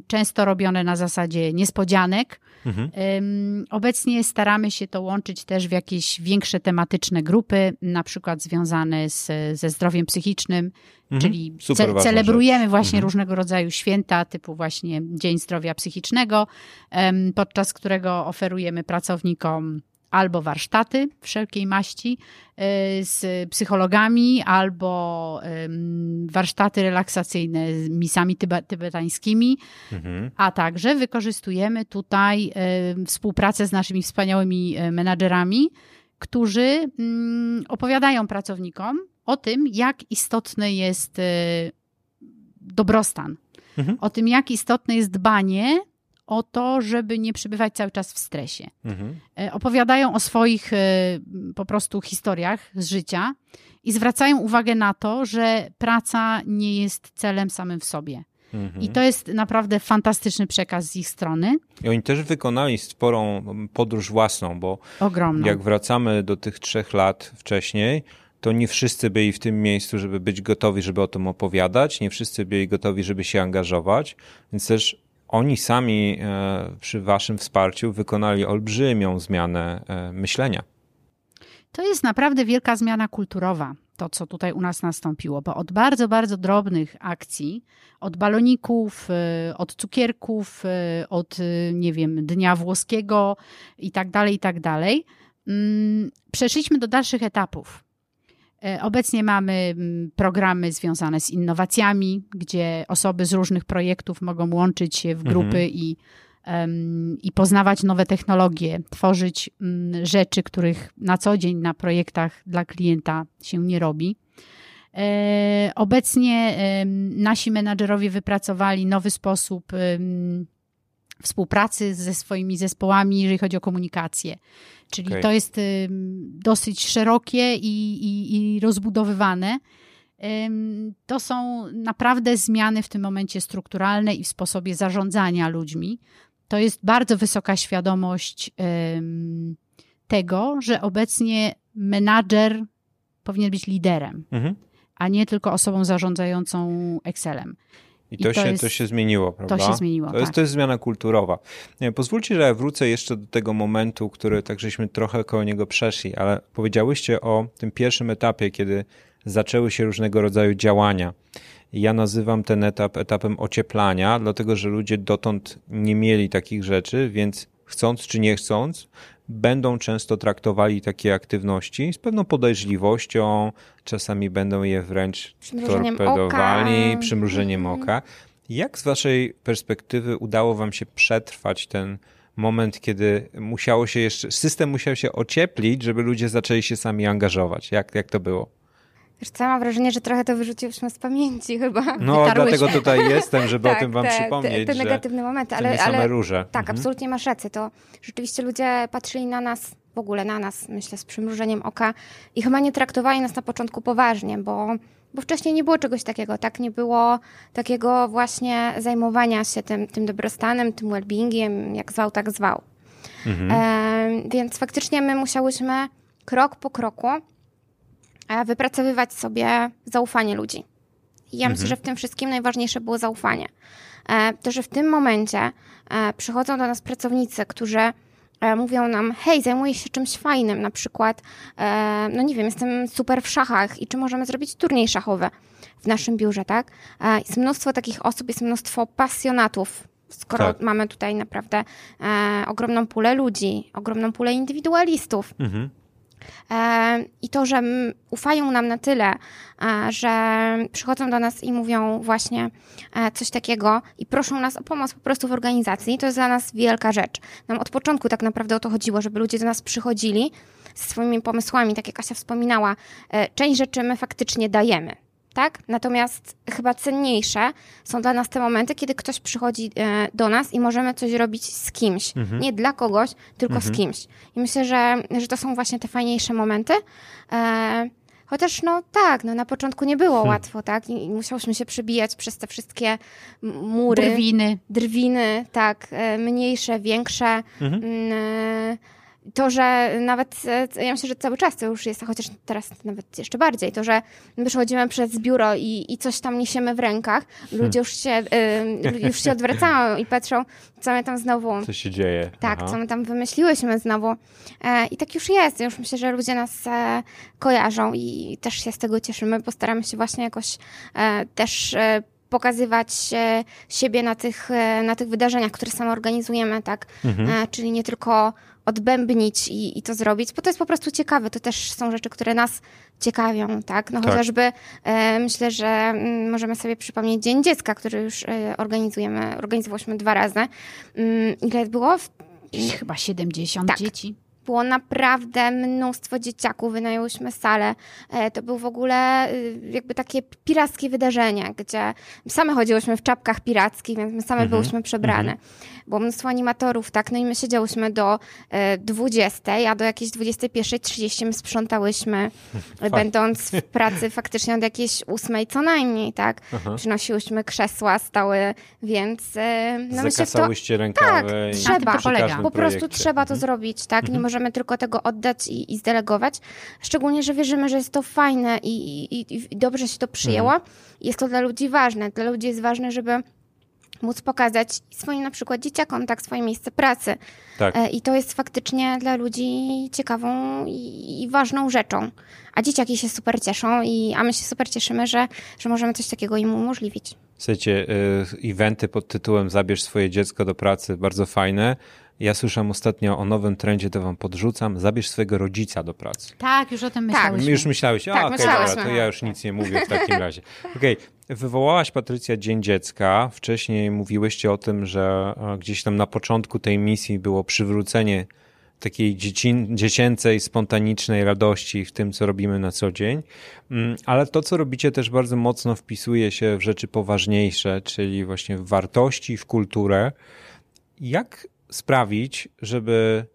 często robione na zasadzie niespodzianek. Mhm. Obecnie staramy się to łączyć też w jakieś większe tematyczne grupy, na przykład związane z, ze zdrowiem psychicznym, mhm. czyli ce celebrujemy rzecz. właśnie mhm. różnego rodzaju święta, typu właśnie Dzień Zdrowia Psychicznego, podczas którego oferujemy pracownikom albo warsztaty wszelkiej maści y, z psychologami, albo warsztaty relaksacyjne z misami tybetańskimi, mhm. a także wykorzystujemy tutaj współpracę z naszymi wspaniałymi e, menadżerami, którzy opowiadają pracownikom o tym, jak istotny jest e, dobrostan, mhm. o tym, jak istotne jest dbanie o to, żeby nie przebywać cały czas w stresie. Mhm. E, opowiadają o swoich e, po prostu historiach z życia i zwracają uwagę na to, że praca nie jest celem samym w sobie. Mhm. I to jest naprawdę fantastyczny przekaz z ich strony. I oni też wykonali sporą podróż własną, bo Ogromną. jak wracamy do tych trzech lat wcześniej, to nie wszyscy byli w tym miejscu, żeby być gotowi, żeby o tym opowiadać, nie wszyscy byli gotowi, żeby się angażować, więc też oni sami e, przy waszym wsparciu wykonali olbrzymią zmianę e, myślenia. To jest naprawdę wielka zmiana kulturowa, to co tutaj u nas nastąpiło, bo od bardzo, bardzo drobnych akcji, od baloników, e, od cukierków, od, nie wiem, Dnia Włoskiego i tak dalej, i tak dalej, mm, przeszliśmy do dalszych etapów. E, obecnie mamy mm, programy związane z innowacjami, gdzie osoby z różnych projektów mogą łączyć się w grupy mhm. i, um, i poznawać nowe technologie, tworzyć um, rzeczy, których na co dzień na projektach dla klienta się nie robi. E, obecnie e, nasi menadżerowie wypracowali nowy sposób współpracy ze swoimi zespołami, jeżeli chodzi o komunikację. Czyli okay. to jest dosyć szerokie i, i, i rozbudowywane. To są naprawdę zmiany w tym momencie strukturalne i w sposobie zarządzania ludźmi. To jest bardzo wysoka świadomość tego, że obecnie menadżer powinien być liderem, mhm. a nie tylko osobą zarządzającą Excelem. I to, I to, się, jest, to się zmieniło, prawda? To się zmieniło, To, tak. jest, to jest zmiana kulturowa. Nie, pozwólcie, że ja wrócę jeszcze do tego momentu, który tak żeśmy trochę koło niego przeszli, ale powiedziałyście o tym pierwszym etapie, kiedy zaczęły się różnego rodzaju działania. Ja nazywam ten etap etapem ocieplania, dlatego że ludzie dotąd nie mieli takich rzeczy, więc chcąc czy nie chcąc, będą często traktowali takie aktywności z pewną podejrzliwością, czasami będą je wręcz torpedowali, oka. przymrużeniem mm. oka. Jak z waszej perspektywy udało wam się przetrwać ten moment, kiedy musiało się jeszcze, system musiał się ocieplić, żeby ludzie zaczęli się sami angażować? Jak, jak to było? Wiesz co, mam wrażenie, że trochę to wyrzuciłyśmy z pamięci chyba. No, dlatego tutaj jestem, żeby tak, o tym wam te, przypomnieć. Te, te negatywne momenty, ale, ale róże. tak, mhm. absolutnie masz rację. To rzeczywiście ludzie patrzyli na nas, w ogóle na nas, myślę, z przymrużeniem oka i chyba nie traktowali nas na początku poważnie, bo, bo wcześniej nie było czegoś takiego, tak? Nie było takiego właśnie zajmowania się tym, tym dobrostanem, tym well-beingiem, jak zwał, tak zwał. Mhm. E, więc faktycznie my musiałyśmy krok po kroku wypracowywać sobie zaufanie ludzi. I ja mhm. myślę, że w tym wszystkim najważniejsze było zaufanie. E, to, że w tym momencie e, przychodzą do nas pracownicy, którzy e, mówią nam, hej, zajmuję się czymś fajnym, na przykład, no nie wiem, jestem super w szachach i czy możemy zrobić turniej szachowy w naszym biurze, tak? Jest mnóstwo takich osób, jest mnóstwo pasjonatów, skoro tak. mamy tutaj naprawdę ogromną pulę ludzi, ogromną pulę indywidualistów. Mhm. E, I to, że ufają nam na tyle, e, że przychodzą do nas i mówią właśnie e, coś takiego i proszą nas o pomoc po prostu w organizacji, to jest dla nas wielka rzecz. Nam od początku tak naprawdę o to chodziło, żeby ludzie do nas przychodzili ze swoimi pomysłami, tak jak Kasia wspominała. Część rzeczy my faktycznie dajemy tak? Natomiast chyba cenniejsze są dla nas te momenty, kiedy ktoś przychodzi e, do nas i możemy coś robić z kimś. Mhm. Nie dla kogoś, tylko mhm. z kimś. I myślę, że, że to są właśnie te fajniejsze momenty. E, Chociaż no tak, no na początku nie było Hmm. łatwo, tak? I, I musiałyśmy się przebijać przez te wszystkie mury. Drwiny. drwiny, tak, e, mniejsze, większe. Mhm. Mm, e, To, że nawet, e, ja myślę, że cały czas to już jest, chociaż teraz nawet jeszcze bardziej, to, że my przechodzimy przez biuro i, i coś tam niesiemy w rękach, ludzie już się, ludzie już się odwracają i patrzą, co my tam znowu Co się dzieje? tak, Aha. co my tam wymyśliłyśmy znowu. E, I tak już jest. Już myślę, że ludzie nas e, kojarzą i też się z tego cieszymy, bo staramy się właśnie jakoś e, też e, pokazywać e, siebie na tych, na tych wydarzeniach, które same organizujemy, tak? Mhm. Czyli nie tylko odbębnić i, i to zrobić, bo to jest po prostu ciekawe. To też są rzeczy, które nas ciekawią, tak? No Tak. chociażby e, myślę, że mm, możemy sobie przypomnieć Dzień Dziecka, który już e, organizujemy, organizowałyśmy dwa razy. Mm, ile było? W Chyba 70 Tak. dzieci. było naprawdę mnóstwo dzieciaków, wynajęłyśmy salę. E, To był w ogóle y, jakby takie pirackie wydarzenie, gdzie same chodziłyśmy w czapkach pirackich, więc my same byłyśmy przebrane. Było mnóstwo animatorów, tak, no i my siedziałyśmy do e, 20, a do jakiejś 21.30 my sprzątałyśmy, e, będąc w pracy faktycznie od jakiejś 8 co najmniej, tak. Przynosiłyśmy krzesła, stały, więc e, no myślę, że to Zakasałyście rękawy. i trzeba. po prostu projekcie. trzeba to zrobić, tak? Nie możemy tylko tego oddać i, i zdelegować. Szczególnie, że wierzymy, że jest to fajne i, i, i dobrze się to przyjęło. Jest to dla ludzi ważne. Dla ludzi jest ważne, żeby móc pokazać swoim na przykład dzieciakom, tak, swoje miejsce pracy. Tak. E, I to jest faktycznie dla ludzi ciekawą i, i ważną rzeczą. A dzieciaki się super cieszą, i, a my się super cieszymy, że, że możemy coś takiego im umożliwić. Słuchajcie, y, eventy pod tytułem Zabierz swoje dziecko do pracy, bardzo fajne. Ja słyszałem ostatnio o nowym trendzie, to wam podrzucam. Zabierz swojego rodzica do pracy. Tak, już o tym Tak. myślałyśmy. Już myślałeś, a Tak, okej, myślałyśmy. dobra, to ja już nic nie mówię w takim razie. Okej, wywołałaś Patrycja Dzień Dziecka. Wcześniej mówiłyście o tym, że e, gdzieś tam na początku tej misji było przywrócenie takiej dziecin, dziecięcej, spontanicznej radości w tym, co robimy na co dzień. Mm, Ale to, co robicie, też bardzo mocno wpisuje się w rzeczy poważniejsze, czyli właśnie w wartości, w kulturę. Jak sprawić, żeby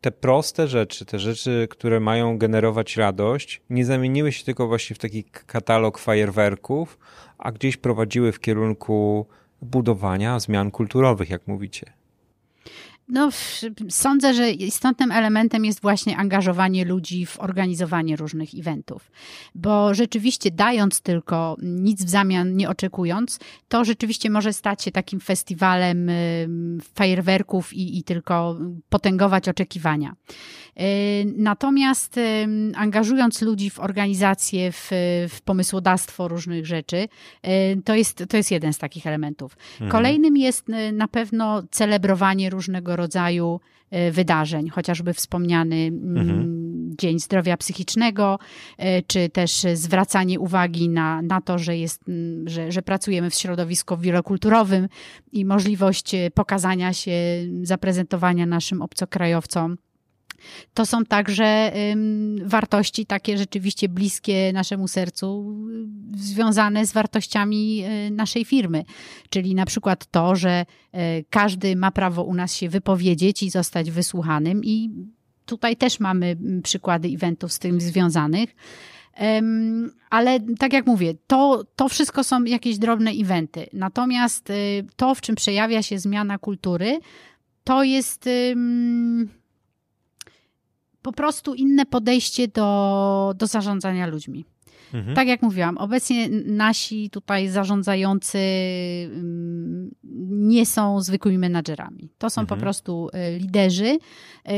te proste rzeczy, te rzeczy, które mają generować radość, nie zamieniły się tylko właśnie w taki katalog fajerwerków, a gdzieś prowadziły w kierunku budowania zmian kulturowych, jak mówicie. No, sądzę, że istotnym elementem jest właśnie angażowanie ludzi w organizowanie różnych eventów. Bo rzeczywiście dając tylko, nic w zamian nie oczekując, to rzeczywiście może stać się takim festiwalem ym, fajerwerków i, i tylko potęgować oczekiwania. Yy, Natomiast ym, angażując ludzi w organizację, w, w pomysłodawstwo różnych rzeczy, to jest, to jest jeden z takich elementów. Kolejnym jest y, na pewno celebrowanie różnego rodzaju y, wydarzeń, chociażby wspomniany mm, Dzień Zdrowia Psychicznego, y, czy też zwracanie uwagi na, na to, że, jest, mm, że, że pracujemy w środowisku wielokulturowym i możliwość y, pokazania się, zaprezentowania naszym obcokrajowcom. To są także wartości takie rzeczywiście bliskie naszemu sercu, y, związane z wartościami y, naszej firmy. Czyli na przykład to, że y, każdy ma prawo u nas się wypowiedzieć i zostać wysłuchanym, i tutaj też mamy mm, przykłady eventów z tym związanych. Ale tak jak mówię, to, to wszystko są jakieś drobne eventy. Natomiast to, w czym przejawia się zmiana kultury, to jest. Po prostu inne podejście do, do zarządzania ludźmi. Mhm. Tak jak mówiłam, obecnie nasi tutaj zarządzający ym, nie są zwykłymi menadżerami. To są po prostu y, liderzy,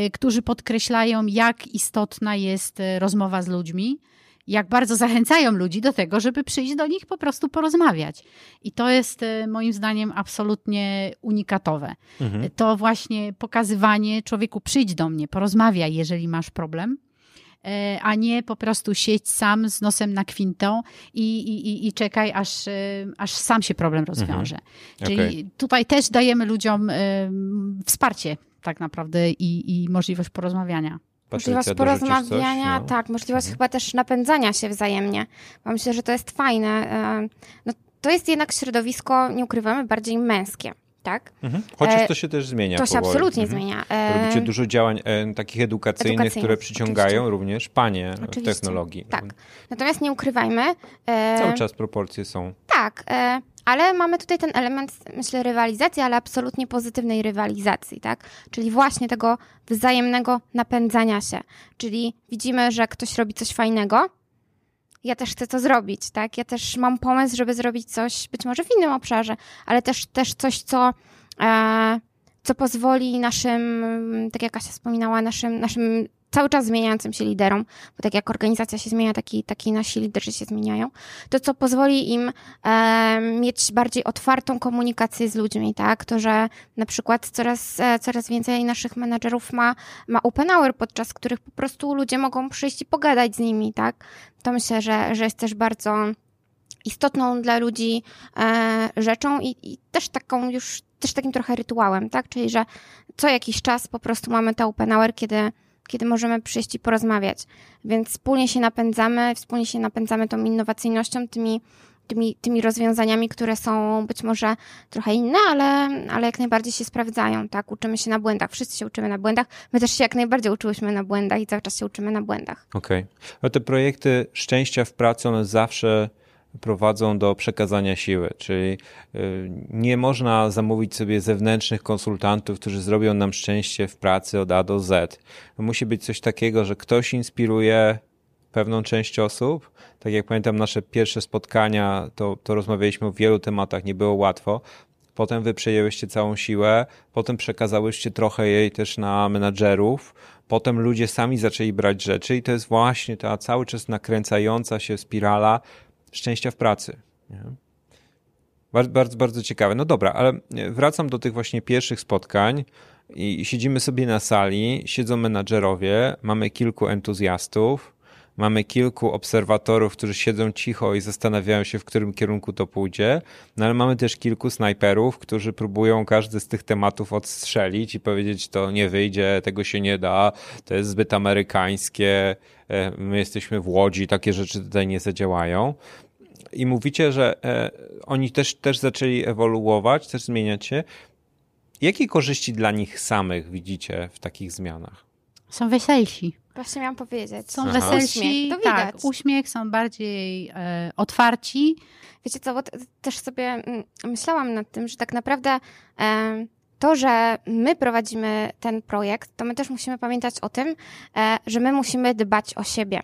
y, którzy podkreślają, jak istotna jest y, rozmowa z ludźmi, jak bardzo zachęcają ludzi do tego, żeby przyjść do nich po prostu porozmawiać. I to jest y, moim zdaniem absolutnie unikatowe. Mhm. To właśnie pokazywanie człowieku, przyjdź do mnie, porozmawiaj, jeżeli masz problem e, a nie po prostu siedź sam z nosem na kwintą i, i, i- czekaj, aż, e, aż sam się problem rozwiąże. Czyli Okej. tutaj też dajemy ludziom e, wsparcie tak naprawdę i, i możliwość porozmawiania. Możliwość porozmawiania, coś? No. tak, możliwość chyba też napędzania się wzajemnie. Bo myślę, że to jest fajne. No, to jest jednak środowisko, nie ukrywamy, bardziej męskie. tak? Mhm. Chociaż E, to się też zmienia. To się powoli. absolutnie Mhm. zmienia. Robicie dużo działań e, takich edukacyjnych, Edukacyjnych, które przyciągają oczywiście. również panie w Oczywiście. technologii. Tak. Natomiast nie ukrywajmy. e, Cały czas proporcje są. Tak, e, ale mamy tutaj ten element, myślę, rywalizacji, ale absolutnie pozytywnej rywalizacji, tak? Czyli właśnie tego wzajemnego napędzania się. Czyli widzimy, że ktoś robi coś fajnego, ja też chcę to zrobić, tak? Ja też mam pomysł, żeby zrobić coś być może w innym obszarze, ale też, też coś, co, e, co pozwoli naszym, tak jak Kasia wspominała, naszym, naszym cały czas zmieniającym się liderom, bo tak jak organizacja się zmienia, taki, taki nasi liderzy się zmieniają, to co pozwoli im e, mieć bardziej otwartą komunikację z ludźmi, tak? To, że na przykład coraz, e, coraz więcej naszych menadżerów ma, ma open hour, podczas których po prostu ludzie mogą przyjść i pogadać z nimi, tak? To myślę, że, że jest też bardzo istotną dla ludzi e, rzeczą i, i też taką już, też takim trochę rytuałem, tak? Czyli, że co jakiś czas po prostu mamy te open hour, kiedy kiedy możemy przyjść i porozmawiać. Więc wspólnie się napędzamy, wspólnie się napędzamy tą innowacyjnością, tymi, tymi, tymi rozwiązaniami, które są być może trochę inne, ale, ale jak najbardziej się sprawdzają, tak? Uczymy się na błędach, wszyscy się uczymy na błędach. My też się jak najbardziej uczyłyśmy na błędach i cały czas się uczymy na błędach. Okej. Okay. te projekty szczęścia w pracy, one zawsze prowadzą do przekazania siły, czyli y, nie można zamówić sobie zewnętrznych konsultantów, którzy zrobią nam szczęście w pracy od A do Z. Musi być coś takiego, że ktoś inspiruje pewną część osób. Tak jak pamiętam nasze pierwsze spotkania, to, to rozmawialiśmy o wielu tematach, nie było łatwo. Potem wy przejęłyście całą siłę, potem przekazałyście trochę jej też na menadżerów, potem ludzie sami zaczęli brać rzeczy i to jest właśnie ta cały czas nakręcająca się spirala szczęścia w pracy. Nie? Bardzo, bardzo, bardzo ciekawe. No dobra, ale wracam do tych właśnie pierwszych spotkań i siedzimy sobie na sali, siedzą menadżerowie, mamy kilku entuzjastów, mamy kilku obserwatorów, którzy siedzą cicho i zastanawiają się, w którym kierunku to pójdzie, no ale mamy też kilku snajperów, którzy próbują każdy z tych tematów odstrzelić i powiedzieć, to nie wyjdzie, tego się nie da, to jest zbyt amerykańskie, my jesteśmy w Łodzi, takie rzeczy tutaj nie zadziałają. I mówicie, że e, oni też, też zaczęli ewoluować, też zmieniać się. Jakie korzyści dla nich samych widzicie w takich zmianach? Są weselsi. Właśnie miałam powiedzieć. Są Aha. weselsi, Uśmiech, to tak, uśmiech, są bardziej e, otwarci. Wiecie co, bo też sobie mm, myślałam nad tym, że tak naprawdę e, to, że my prowadzimy ten projekt, to my też musimy pamiętać o tym, e, że my musimy dbać o siebie.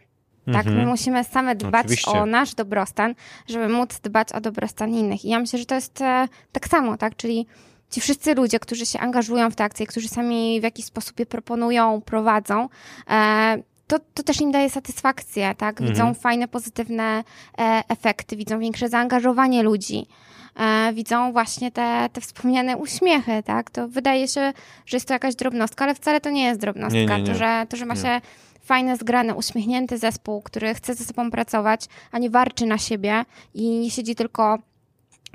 Tak, my Mhm. musimy same dbać Oczywiście. o nasz dobrostan, żeby móc dbać o dobrostan innych. I ja myślę, że to jest e, tak samo, tak? Czyli ci wszyscy ludzie, którzy się angażują w te akcje, którzy sami w jakiś sposób je proponują, prowadzą, e, to, to też im daje satysfakcję, tak? Widzą Mhm. fajne, pozytywne e, efekty, widzą większe zaangażowanie ludzi, widzą właśnie te, te wspomniane uśmiechy, tak? To wydaje się, że jest to jakaś drobnostka, ale wcale to nie jest drobnostka. Nie, nie, nie. To, że, to, że ma się fajny, zgrany, uśmiechnięty zespół, który chce ze sobą pracować, a nie warczy na siebie i nie siedzi tylko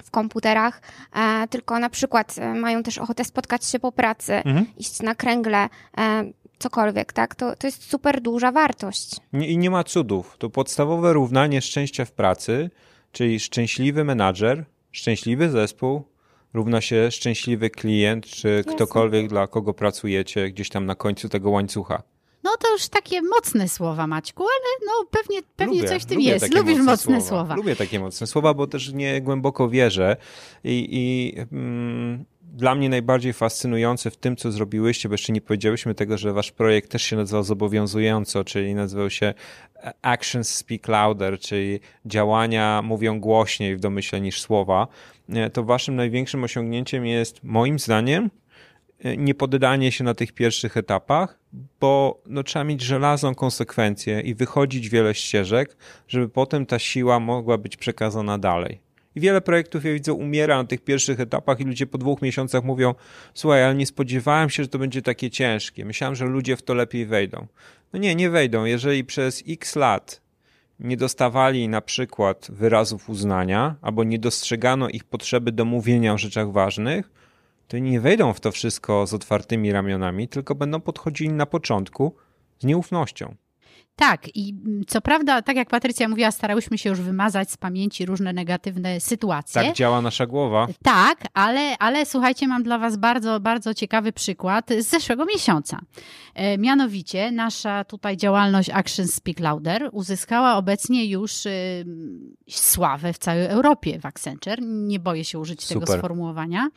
w komputerach, e, tylko na przykład e, mają też ochotę spotkać się po pracy, Mhm. iść na kręgle, e, cokolwiek, tak? To, to jest super duża wartość. Nie, I nie ma cudów. To podstawowe równanie szczęścia w pracy, czyli szczęśliwy menadżer, szczęśliwy zespół, równa się szczęśliwy klient, czy ktokolwiek, dla kogo pracujecie gdzieś tam na końcu tego łańcucha. No to już takie mocne słowa, Maćku, ale no pewnie, pewnie Lubię, coś w tym lubię jest. Lubisz mocne słowa. Lubię takie mocne słowa, bo też nie głęboko wierzę. I, i mm, dla mnie najbardziej fascynujące w tym, co zrobiłyście, bo jeszcze nie powiedziałyśmy tego, że wasz projekt też się nazywał zobowiązująco, czyli nazywał się Actions Speak Louder, czyli działania mówią głośniej w domyśle niż słowa. Nie, To waszym największym osiągnięciem jest, moim zdaniem, nie poddanie się na tych pierwszych etapach, bo no, trzeba mieć żelazną konsekwencję i wychodzić wiele ścieżek, żeby potem ta siła mogła być przekazana dalej. I wiele projektów, ja widzę, umiera na tych pierwszych etapach i ludzie po dwóch miesiącach mówią słuchaj, ale nie spodziewałem się, że to będzie takie ciężkie. Myślałem, że ludzie w to lepiej wejdą. No nie, nie wejdą. Jeżeli przez x lat nie dostawali na przykład wyrazów uznania albo nie dostrzegano ich potrzeby do mówienia o rzeczach ważnych, to nie wejdą w to wszystko z otwartymi ramionami, tylko będą podchodzili na początku z nieufnością. Tak, i co prawda, tak jak Patrycja mówiła, starałyśmy się już wymazać z pamięci różne negatywne sytuacje. Tak działa nasza głowa. Tak, ale, ale słuchajcie, mam dla Was bardzo, bardzo ciekawy przykład z zeszłego miesiąca. E, mianowicie nasza tutaj działalność Action Speak Louder uzyskała obecnie już y, sławę w całej Europie w Accenture. Nie boję się użyć Super. tego sformułowania.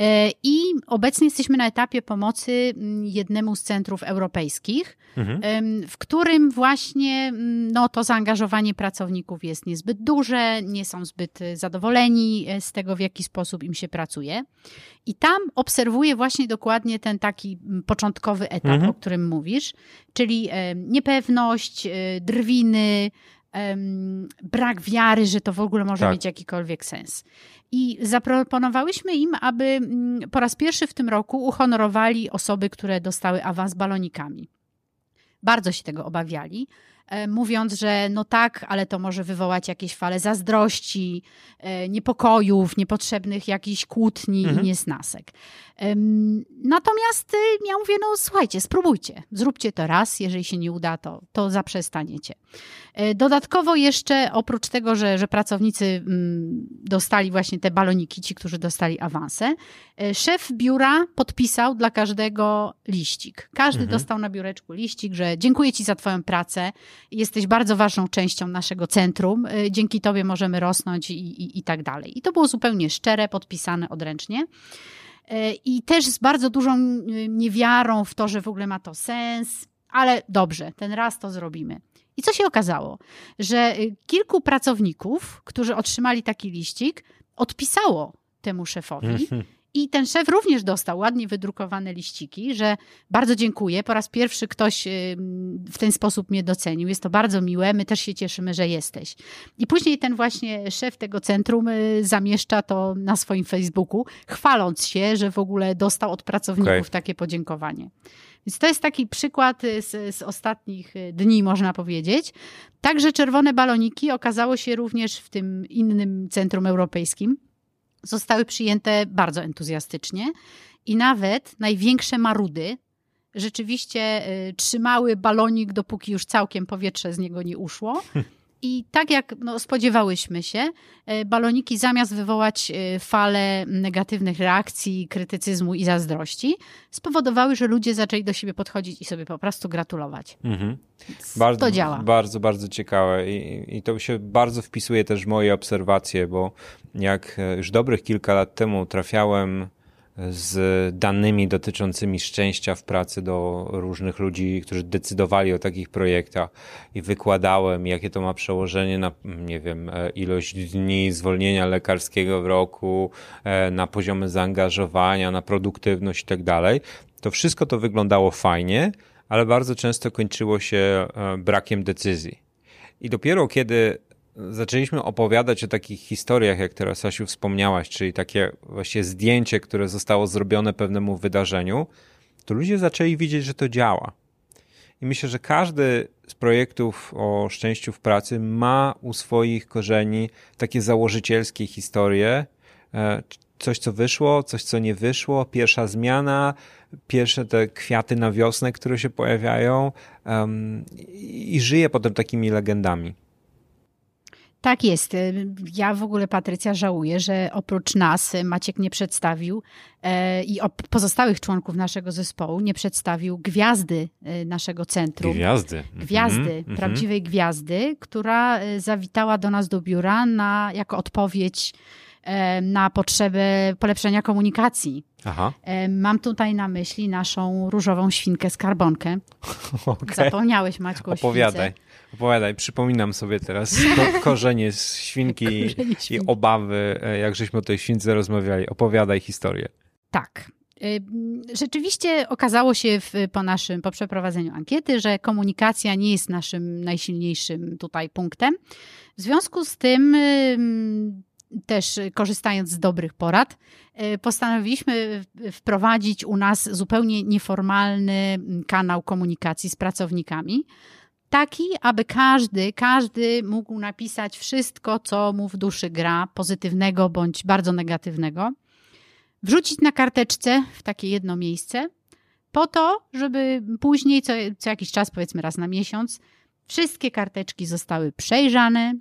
E, I obecnie jesteśmy na etapie pomocy mm, jednemu z centrów europejskich, Mhm. w którym właśnie mm, no, to zaangażowanie pracowników jest niezbyt duże, nie są zbyt y, zadowoleni e, z tego, w jaki sposób im się pracuje. I tam obserwuję właśnie dokładnie ten taki mm, początkowy etap, Mhm. o którym mówisz, czyli niepewność, drwiny, em, brak wiary, że to w ogóle może Tak. mieć jakikolwiek sens. I zaproponowałyśmy im, aby mm, po raz pierwszy w tym roku uhonorowali osoby, które dostały awans balonikami. Bardzo się tego obawiali, mówiąc, że no tak, ale to może wywołać jakieś fale zazdrości, e, niepokojów, niepotrzebnych jakichś kłótni Mhm. i niesnasek. Natomiast y, ja mówię, no słuchajcie, spróbujcie, zróbcie to raz, jeżeli się nie uda, to, to zaprzestaniecie. E, Dodatkowo jeszcze, oprócz tego, że, że pracownicy mm, dostali właśnie te baloniki, ci, którzy dostali awanse, e, szef biura podpisał dla każdego liścik. Każdy Mhm. dostał na biureczku liścik, że dziękuję ci za twoją pracę, jesteś bardzo ważną częścią naszego centrum, e, dzięki tobie możemy rosnąć i, i, i tak dalej. I to było zupełnie szczere, podpisane odręcznie. E, I też z bardzo dużą y, niewiarą w to, że w ogóle ma to sens, ale dobrze, ten raz to zrobimy. I co się okazało? Że y, kilku pracowników, którzy otrzymali taki liścik, odpisało temu szefowi. I ten szef również dostał ładnie wydrukowane liściki, że bardzo dziękuję. Po raz pierwszy ktoś ym, w ten sposób mnie docenił. Jest to bardzo miłe. My też się cieszymy, że jesteś. I później ten właśnie szef tego centrum y, zamieszcza to na swoim Facebooku, chwaląc się, że w ogóle dostał od pracowników Okej. takie podziękowanie. Więc to jest taki przykład y, z, z ostatnich y, dni, można powiedzieć. Także czerwone baloniki okazało się również w tym innym centrum europejskim. Zostały przyjęte bardzo entuzjastycznie i nawet największe marudy rzeczywiście y, trzymały balonik, dopóki już całkiem powietrze z niego nie uszło. I tak jak no, spodziewałyśmy się, y, baloniki zamiast wywołać y, falę negatywnych reakcji, krytycyzmu i zazdrości, spowodowały, że ludzie zaczęli do siebie podchodzić i sobie po prostu gratulować. Mhm. Bardzo, to działa. Bardzo, bardzo ciekawe I, i to się bardzo wpisuje też w moje obserwacje, bo jak e, już dobrych kilka lat temu trafiałem z danymi dotyczącymi szczęścia w pracy do różnych ludzi, którzy decydowali o takich projektach i wykładałem, jakie to ma przełożenie na, nie wiem, e, ilość dni zwolnienia lekarskiego w roku, e, na poziomy zaangażowania, na produktywność i tak dalej. To wszystko to wyglądało fajnie, ale bardzo często kończyło się e, brakiem decyzji. I dopiero kiedy zaczęliśmy opowiadać o takich historiach, jak teraz Asiu wspomniałaś, czyli takie właśnie zdjęcie, które zostało zrobione pewnemu wydarzeniu, to ludzie zaczęli widzieć, że to działa. I myślę, że każdy z projektów o szczęściu w pracy ma u swoich korzeni takie założycielskie historie, e, coś co wyszło, coś co nie wyszło, pierwsza zmiana, pierwsze te kwiaty na wiosnę, które się pojawiają i i żyje potem takimi legendami. Tak jest. Ja w ogóle, Patrycja, żałuję, że oprócz nas Maciek nie przedstawił e, i pozostałych członków naszego zespołu nie przedstawił gwiazdy e, naszego centrum. Gwiazdy. Gwiazdy, Mhm, prawdziwej gwiazdy, która e, zawitała do nas do biura na, jako odpowiedź e, na potrzebę polepszenia komunikacji. Aha, E, Mam tutaj na myśli naszą różową świnkę skarbonkę. okej. Zapomniałeś, Maćku, o Opowiadaj. śwince. Opowiadaj, przypominam sobie teraz ko- korzenie z świnki Korzenie i obawy, e, jak żeśmy o tej śwince rozmawiali. Opowiadaj historię. Tak. Y, Rzeczywiście okazało się w, po naszym, po przeprowadzeniu ankiety, że komunikacja nie jest naszym najsilniejszym tutaj punktem. W związku z tym, ym, też korzystając z dobrych porad, y, postanowiliśmy wprowadzić u nas zupełnie nieformalny kanał komunikacji z pracownikami. Taki, aby każdy, każdy mógł napisać wszystko, co mu w duszy gra, pozytywnego bądź bardzo negatywnego wrzucić na karteczce w takie jedno miejsce, po to, żeby później, co, co jakiś czas, powiedzmy raz na miesiąc, wszystkie karteczki zostały przejrzane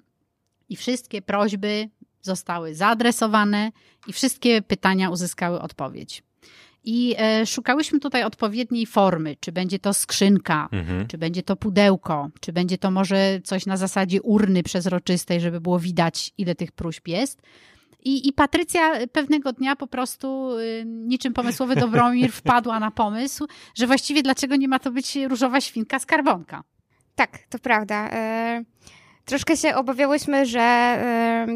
i wszystkie prośby zostały zaadresowane i wszystkie pytania uzyskały odpowiedź. I e, szukałyśmy tutaj odpowiedniej formy, czy będzie to skrzynka, Mhm. czy będzie to pudełko, czy będzie to może coś na zasadzie urny przezroczystej, żeby było widać, ile tych próśb jest. I, I Patrycja pewnego dnia po prostu, y, niczym pomysłowy Dobromir, wpadła na pomysł, że właściwie dlaczego nie ma to być różowa świnka skarbonka. Tak, to prawda. E, troszkę się obawiałyśmy, że e,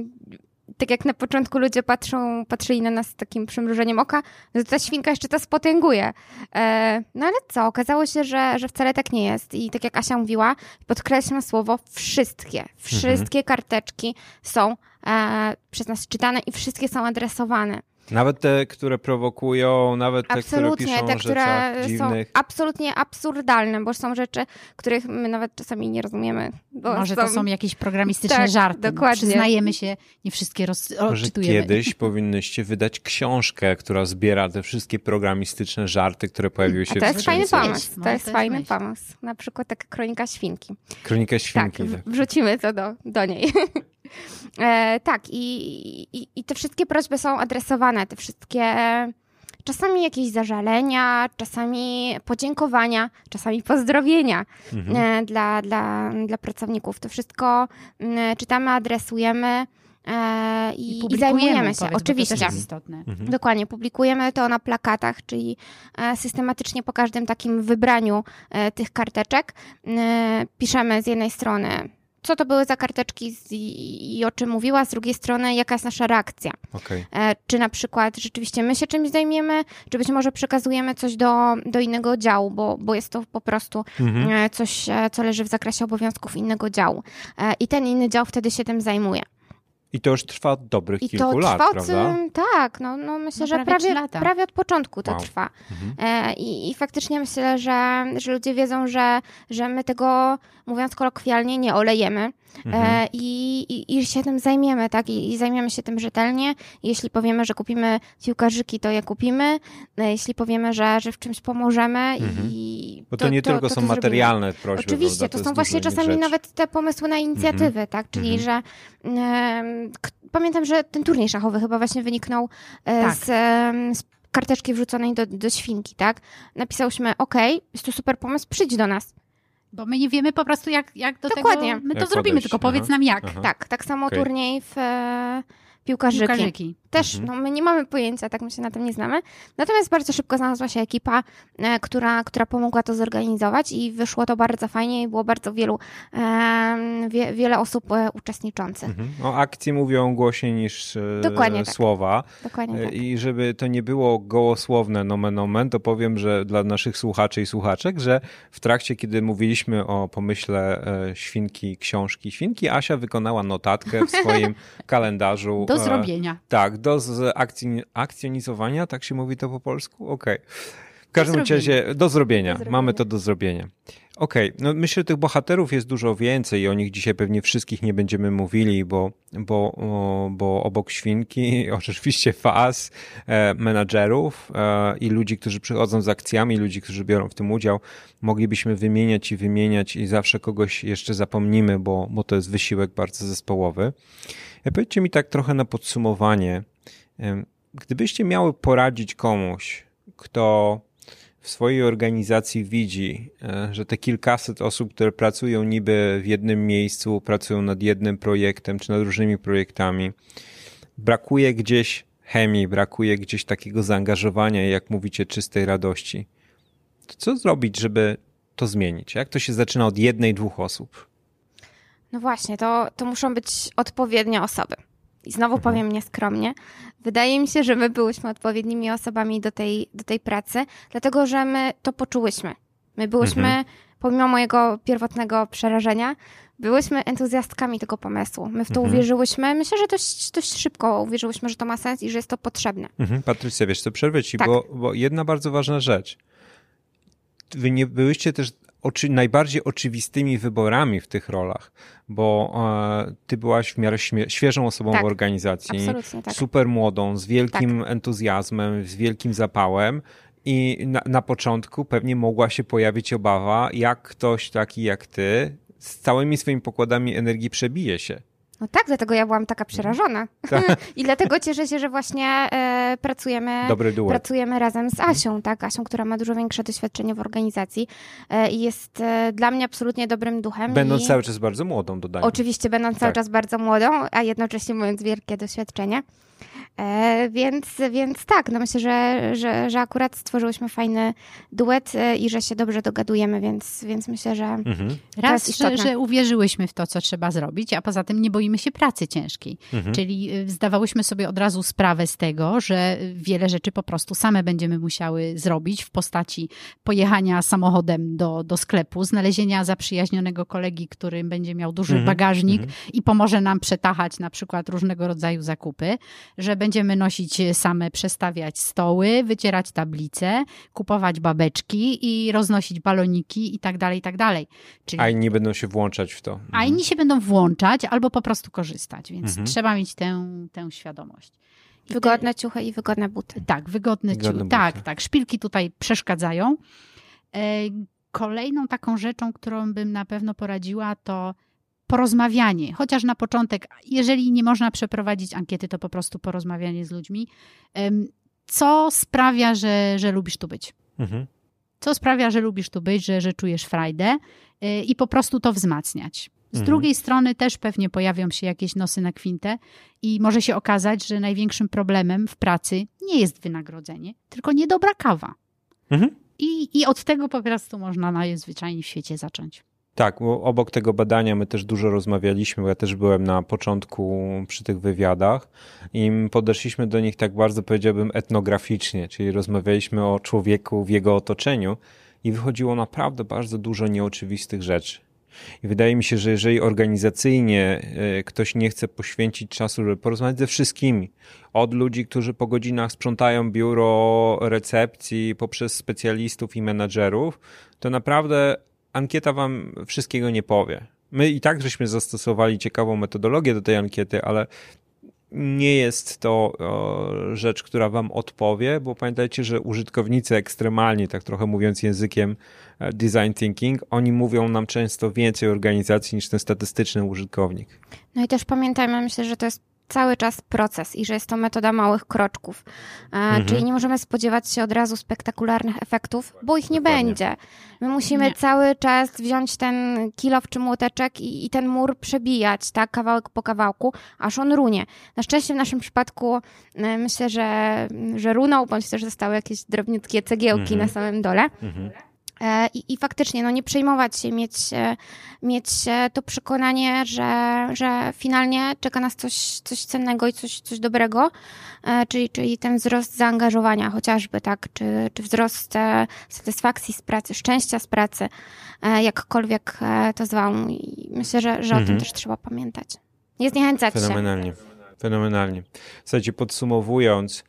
tak jak na początku ludzie patrzą, patrzyli na nas z takim przymrużeniem oka, że ta świnka jeszcze to spotęguje. E, no ale co, okazało się, że, że wcale tak nie jest. I tak jak Asia mówiła, podkreślam słowo wszystkie. Wszystkie karteczki są e, przez nas czytane i wszystkie są adresowane. Nawet te, które prowokują, nawet te, Absolutnie, które piszą te, o które rzeczach są dziwnych. absolutnie absurdalne, bo są rzeczy, których my nawet czasami nie rozumiemy. Bo Może to są jakieś programistyczne Tak, żarty. No, dokładnie. Przyznajemy się, nie wszystkie roz... Może kiedyś powinnyście wydać książkę, która zbiera te wszystkie programistyczne żarty, które pojawiły się A to w jest fajny skrzynce. pomysł. Może To jest to jest fajny myśl. pomysł. Na przykład taka kronika świnki. Kronika Tak, świnki. w- tak. wrzucimy to do, do niej. e, tak, i, i, i te wszystkie prośby są adresowane, te wszystkie czasami jakieś zażalenia, czasami podziękowania, czasami pozdrowienia Mhm. e, dla, dla, dla pracowników. To wszystko mm, czytamy, adresujemy e, i, i, publikujemy, zajmujemy się. powiedz, To Oczywiście. też jest istotne. Mhm. Dokładnie, publikujemy to na plakatach, czyli e, systematycznie po każdym takim wybraniu tych karteczek piszemy z jednej strony, co to były za karteczki z, i, i o czym mówiła, z drugiej strony, jaka jest nasza reakcja. Okej. E, czy na przykład rzeczywiście my się czymś zajmiemy, czy być może przekazujemy coś do, do innego działu, bo, bo jest to po prostu Mhm. e, coś, e, co leży w zakresie obowiązków innego działu. I ten inny dział wtedy się tym zajmuje. I to już trwa od dobrych I kilku to lat, trwa od, prawda? tak, no, no myślę, No że prawie prawie, prawie od początku to Wow. trwa. Mhm. E, i, I faktycznie myślę, że, że ludzie wiedzą, że, że my tego, mówiąc kolokwialnie, nie olejemy Mhm. e, i, i, i się tym zajmiemy, tak? I, I zajmiemy się tym rzetelnie. Jeśli powiemy, że kupimy piłkarzyki, to je kupimy. E, jeśli powiemy, że, że w czymś pomożemy i... Bo to, nie tylko to są zrobimy. materialne prośby. Oczywiście, prawda? to, są właśnie czasami rzeczy. nawet te pomysły na inicjatywy, tak? Czyli, że em, k- pamiętam, że ten turniej szachowy chyba właśnie wyniknął e, Tak. z, z karteczki wrzuconej do, do świnki, tak? Napisałyśmy, okej, jest to super pomysł, przyjdź do nas. Bo my nie wiemy po prostu, jak, jak do Dokładnie. tego... My to Jak zrobimy, podejść, tylko powiedz aha. nam jak. Aha. Tak, tak samo Okej. turniej w e, piłkarzyki. Piłkarzyki. Też, Mhm. no my nie mamy pojęcia, tak my się na tym nie znamy. Natomiast bardzo szybko znalazła się ekipa, e, która, która pomogła to zorganizować i wyszło to bardzo fajnie i było bardzo wielu, em, wie, wiele osób e, uczestniczących. Mhm. O akcji mówią głośniej niż e, Dokładnie tak. słowa. Dokładnie E, tak. I żeby to nie było gołosłowne nomen omen, to powiem, że dla naszych słuchaczy i słuchaczek, że w trakcie, kiedy mówiliśmy o pomyśle e, świnki, książki świnki, Asia wykonała notatkę w swoim kalendarzu. Do e, zrobienia. Tak, do z akcji, akcjonizowania, tak się mówi to po polsku? Okej. W każdym zrobienia. razie do zrobienia. Do zrobienia. Mamy to do zrobienia. Okej, no myślę, że tych bohaterów jest dużo więcej i o nich dzisiaj pewnie wszystkich nie będziemy mówili, bo, bo, bo obok świnki oczywiście faz, e, menadżerów e, i ludzi, którzy przychodzą z akcjami, ludzi, którzy biorą w tym udział, moglibyśmy wymieniać i wymieniać i zawsze kogoś jeszcze zapomnimy, bo, bo to jest wysiłek bardzo zespołowy. E, Powiedzcie mi tak trochę na podsumowanie, gdybyście miały poradzić komuś, kto w swojej organizacji widzi, e, że te kilkaset osób, które pracują niby w jednym miejscu, pracują nad jednym projektem czy nad różnymi projektami, brakuje gdzieś chemii, brakuje gdzieś takiego zaangażowania jak mówicie, czystej radości. To co zrobić, żeby to zmienić? Jak to się zaczyna od jednej, dwóch osób? No właśnie, to, to muszą być odpowiednie osoby. I znowu Mhm. powiem nieskromnie. Wydaje mi się, że my byłyśmy odpowiednimi osobami do tej, do tej pracy, dlatego że my to poczułyśmy. My byłyśmy, Mhm. pomimo mojego pierwotnego przerażenia, byłyśmy entuzjastkami tego pomysłu. My w to Mhm. uwierzyłyśmy. Myślę, że dość, dość szybko uwierzyłyśmy, że to ma sens i że jest to potrzebne. Mhm. Patrycja, wiesz co, przerwę ci, Tak. bo, bo jedna bardzo ważna rzecz. Wy nie byłyście też oczy, najbardziej oczywistymi wyborami w tych rolach, bo e, ty byłaś w miarę świeżą osobą Tak. w organizacji, tak. super młodą, z wielkim entuzjazmem, z wielkim zapałem I na, na początku pewnie mogła się pojawić obawa, jak ktoś taki jak ty z całymi swoimi pokładami energii przebije się. No tak, dlatego ja byłam taka przerażona. Tak. I dlatego cieszę się, że właśnie e, pracujemy, pracujemy razem z Asią, tak? Asią, która ma dużo większe doświadczenie w organizacji e, i jest e, dla mnie absolutnie dobrym duchem. Będąc i... cały czas bardzo młodą, dodajmy. Oczywiście będąc cały Tak. czas bardzo młodą, a jednocześnie mając wielkie doświadczenie. E, więc, więc tak, no myślę, że, że, że akurat stworzyłyśmy fajny duet e, i że się dobrze dogadujemy, więc, więc myślę, że Mhm. Raz, że, że uwierzyłyśmy w to, co trzeba zrobić, a poza tym nie boimy się pracy ciężkiej. Mhm. Czyli y, zdawałyśmy sobie od razu sprawę z tego, że wiele rzeczy po prostu same będziemy musiały zrobić w postaci pojechania samochodem do, do sklepu, znalezienia zaprzyjaźnionego kolegi, który będzie miał duży Mhm. bagażnik Mhm. i pomoże nam przetachać na przykład różnego rodzaju zakupy, że będziemy nosić same, przestawiać stoły, wycierać tablice, kupować babeczki i roznosić baloniki i tak dalej, i tak dalej. Czyli A inni będą się włączać w to. a inni się będą włączać albo po prostu korzystać, więc Mhm. trzeba mieć tę, tę świadomość. I wygodne ciuchy i wygodne buty. Te, tak, wygodne Wygodne ciuchy. Tak, tak. Szpilki tutaj przeszkadzają. E, Kolejną taką rzeczą, którą bym na pewno poradziła, to porozmawianie. Chociaż na początek, jeżeli nie można przeprowadzić ankiety, to po prostu porozmawianie z ludźmi. Co sprawia, że, że lubisz tu być? Mhm. co sprawia, że lubisz tu być, że, że czujesz frajdę y, i po prostu to wzmacniać. Z Mhm. drugiej strony też pewnie pojawią się jakieś nosy na kwintę i może się okazać, że największym problemem w pracy nie jest wynagrodzenie, tylko niedobra kawa. Mhm. I, I od tego po prostu można najzwyczajniej w świecie zacząć. Tak, bo obok tego badania my też dużo rozmawialiśmy, bo ja też byłem na początku przy tych wywiadach i podeszliśmy do nich tak bardzo, powiedziałbym, etnograficznie, czyli rozmawialiśmy o człowieku w jego otoczeniu i wychodziło naprawdę bardzo dużo nieoczywistych rzeczy. I wydaje mi się, że jeżeli organizacyjnie e, ktoś nie chce poświęcić czasu, żeby porozmawiać ze wszystkimi, od ludzi, którzy po godzinach sprzątają biuro recepcji, poprzez specjalistów i menadżerów, to naprawdę ankieta wam wszystkiego nie powie. My i tak żeśmy zastosowali ciekawą metodologię do tej ankiety, ale nie jest to o, rzecz, która wam odpowie, bo pamiętajcie, że użytkownicy ekstremalni, tak trochę mówiąc językiem e, design thinking, oni mówią nam często więcej organizacji niż ten statystyczny użytkownik. No i też pamiętajmy, myślę, że to jest cały czas proces i że jest to metoda małych kroczków. E, Mhm. Czyli nie możemy spodziewać się od razu spektakularnych efektów, bo ich nie Dokładnie. będzie. My musimy Nie. cały czas wziąć ten kilow czy młoteczek i, i ten mur przebijać, tak, kawałek po kawałku, aż on runie. Na szczęście w naszym przypadku e, myślę, że, że runął, bądź też zostały jakieś drobniutkie cegiełki Mhm. na samym dole. Mhm. E, I, I faktycznie, no nie przejmować się, mieć, e, mieć e, to przekonanie, że, że finalnie czeka nas coś, coś cennego i coś, coś dobrego, czyli, czyli ten wzrost zaangażowania chociażby, tak, czy, czy wzrost satysfakcji z pracy, szczęścia z pracy, jakkolwiek to zwał. I myślę, że, że o Mhm. tym też trzeba pamiętać. Nie zniechęcać się. Fenomenalnie. Fenomenalnie. Słuchajcie, podsumowując,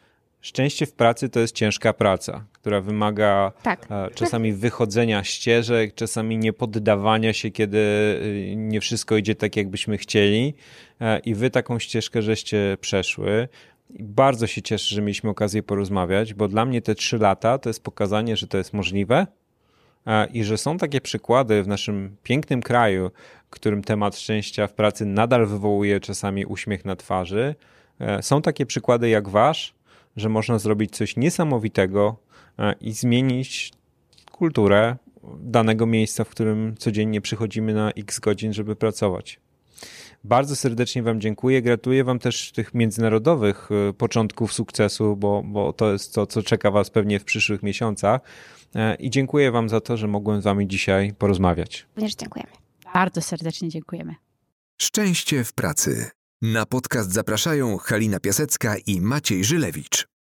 szczęście w pracy to jest ciężka praca, która wymaga Tak. e, czasami wychodzenia ścieżek, czasami nie poddawania się, kiedy y, nie wszystko idzie tak, jakbyśmy chcieli. E, I wy taką ścieżkę żeście przeszły. Bardzo się cieszę, że mieliśmy okazję porozmawiać, bo dla mnie te trzy lata to jest pokazanie, że to jest możliwe e, i że są takie przykłady w naszym pięknym kraju, którym temat szczęścia w pracy nadal wywołuje czasami uśmiech na twarzy. E, Są takie przykłady jak wasz, że można zrobić coś niesamowitego e, i zmienić kulturę danego miejsca, w którym codziennie przychodzimy na x godzin, żeby pracować. Bardzo serdecznie Wam dziękuję. Gratuluję Wam też tych międzynarodowych e, początków sukcesu, bo, bo to jest to, co czeka Was pewnie w przyszłych miesiącach. E, I dziękuję Wam za to, że mogłem z Wami dzisiaj porozmawiać. Również dziękujemy. Bardzo serdecznie dziękujemy. Szczęście w pracy. Na podcast zapraszają Halina Piasecka i Maciej Żylewicz.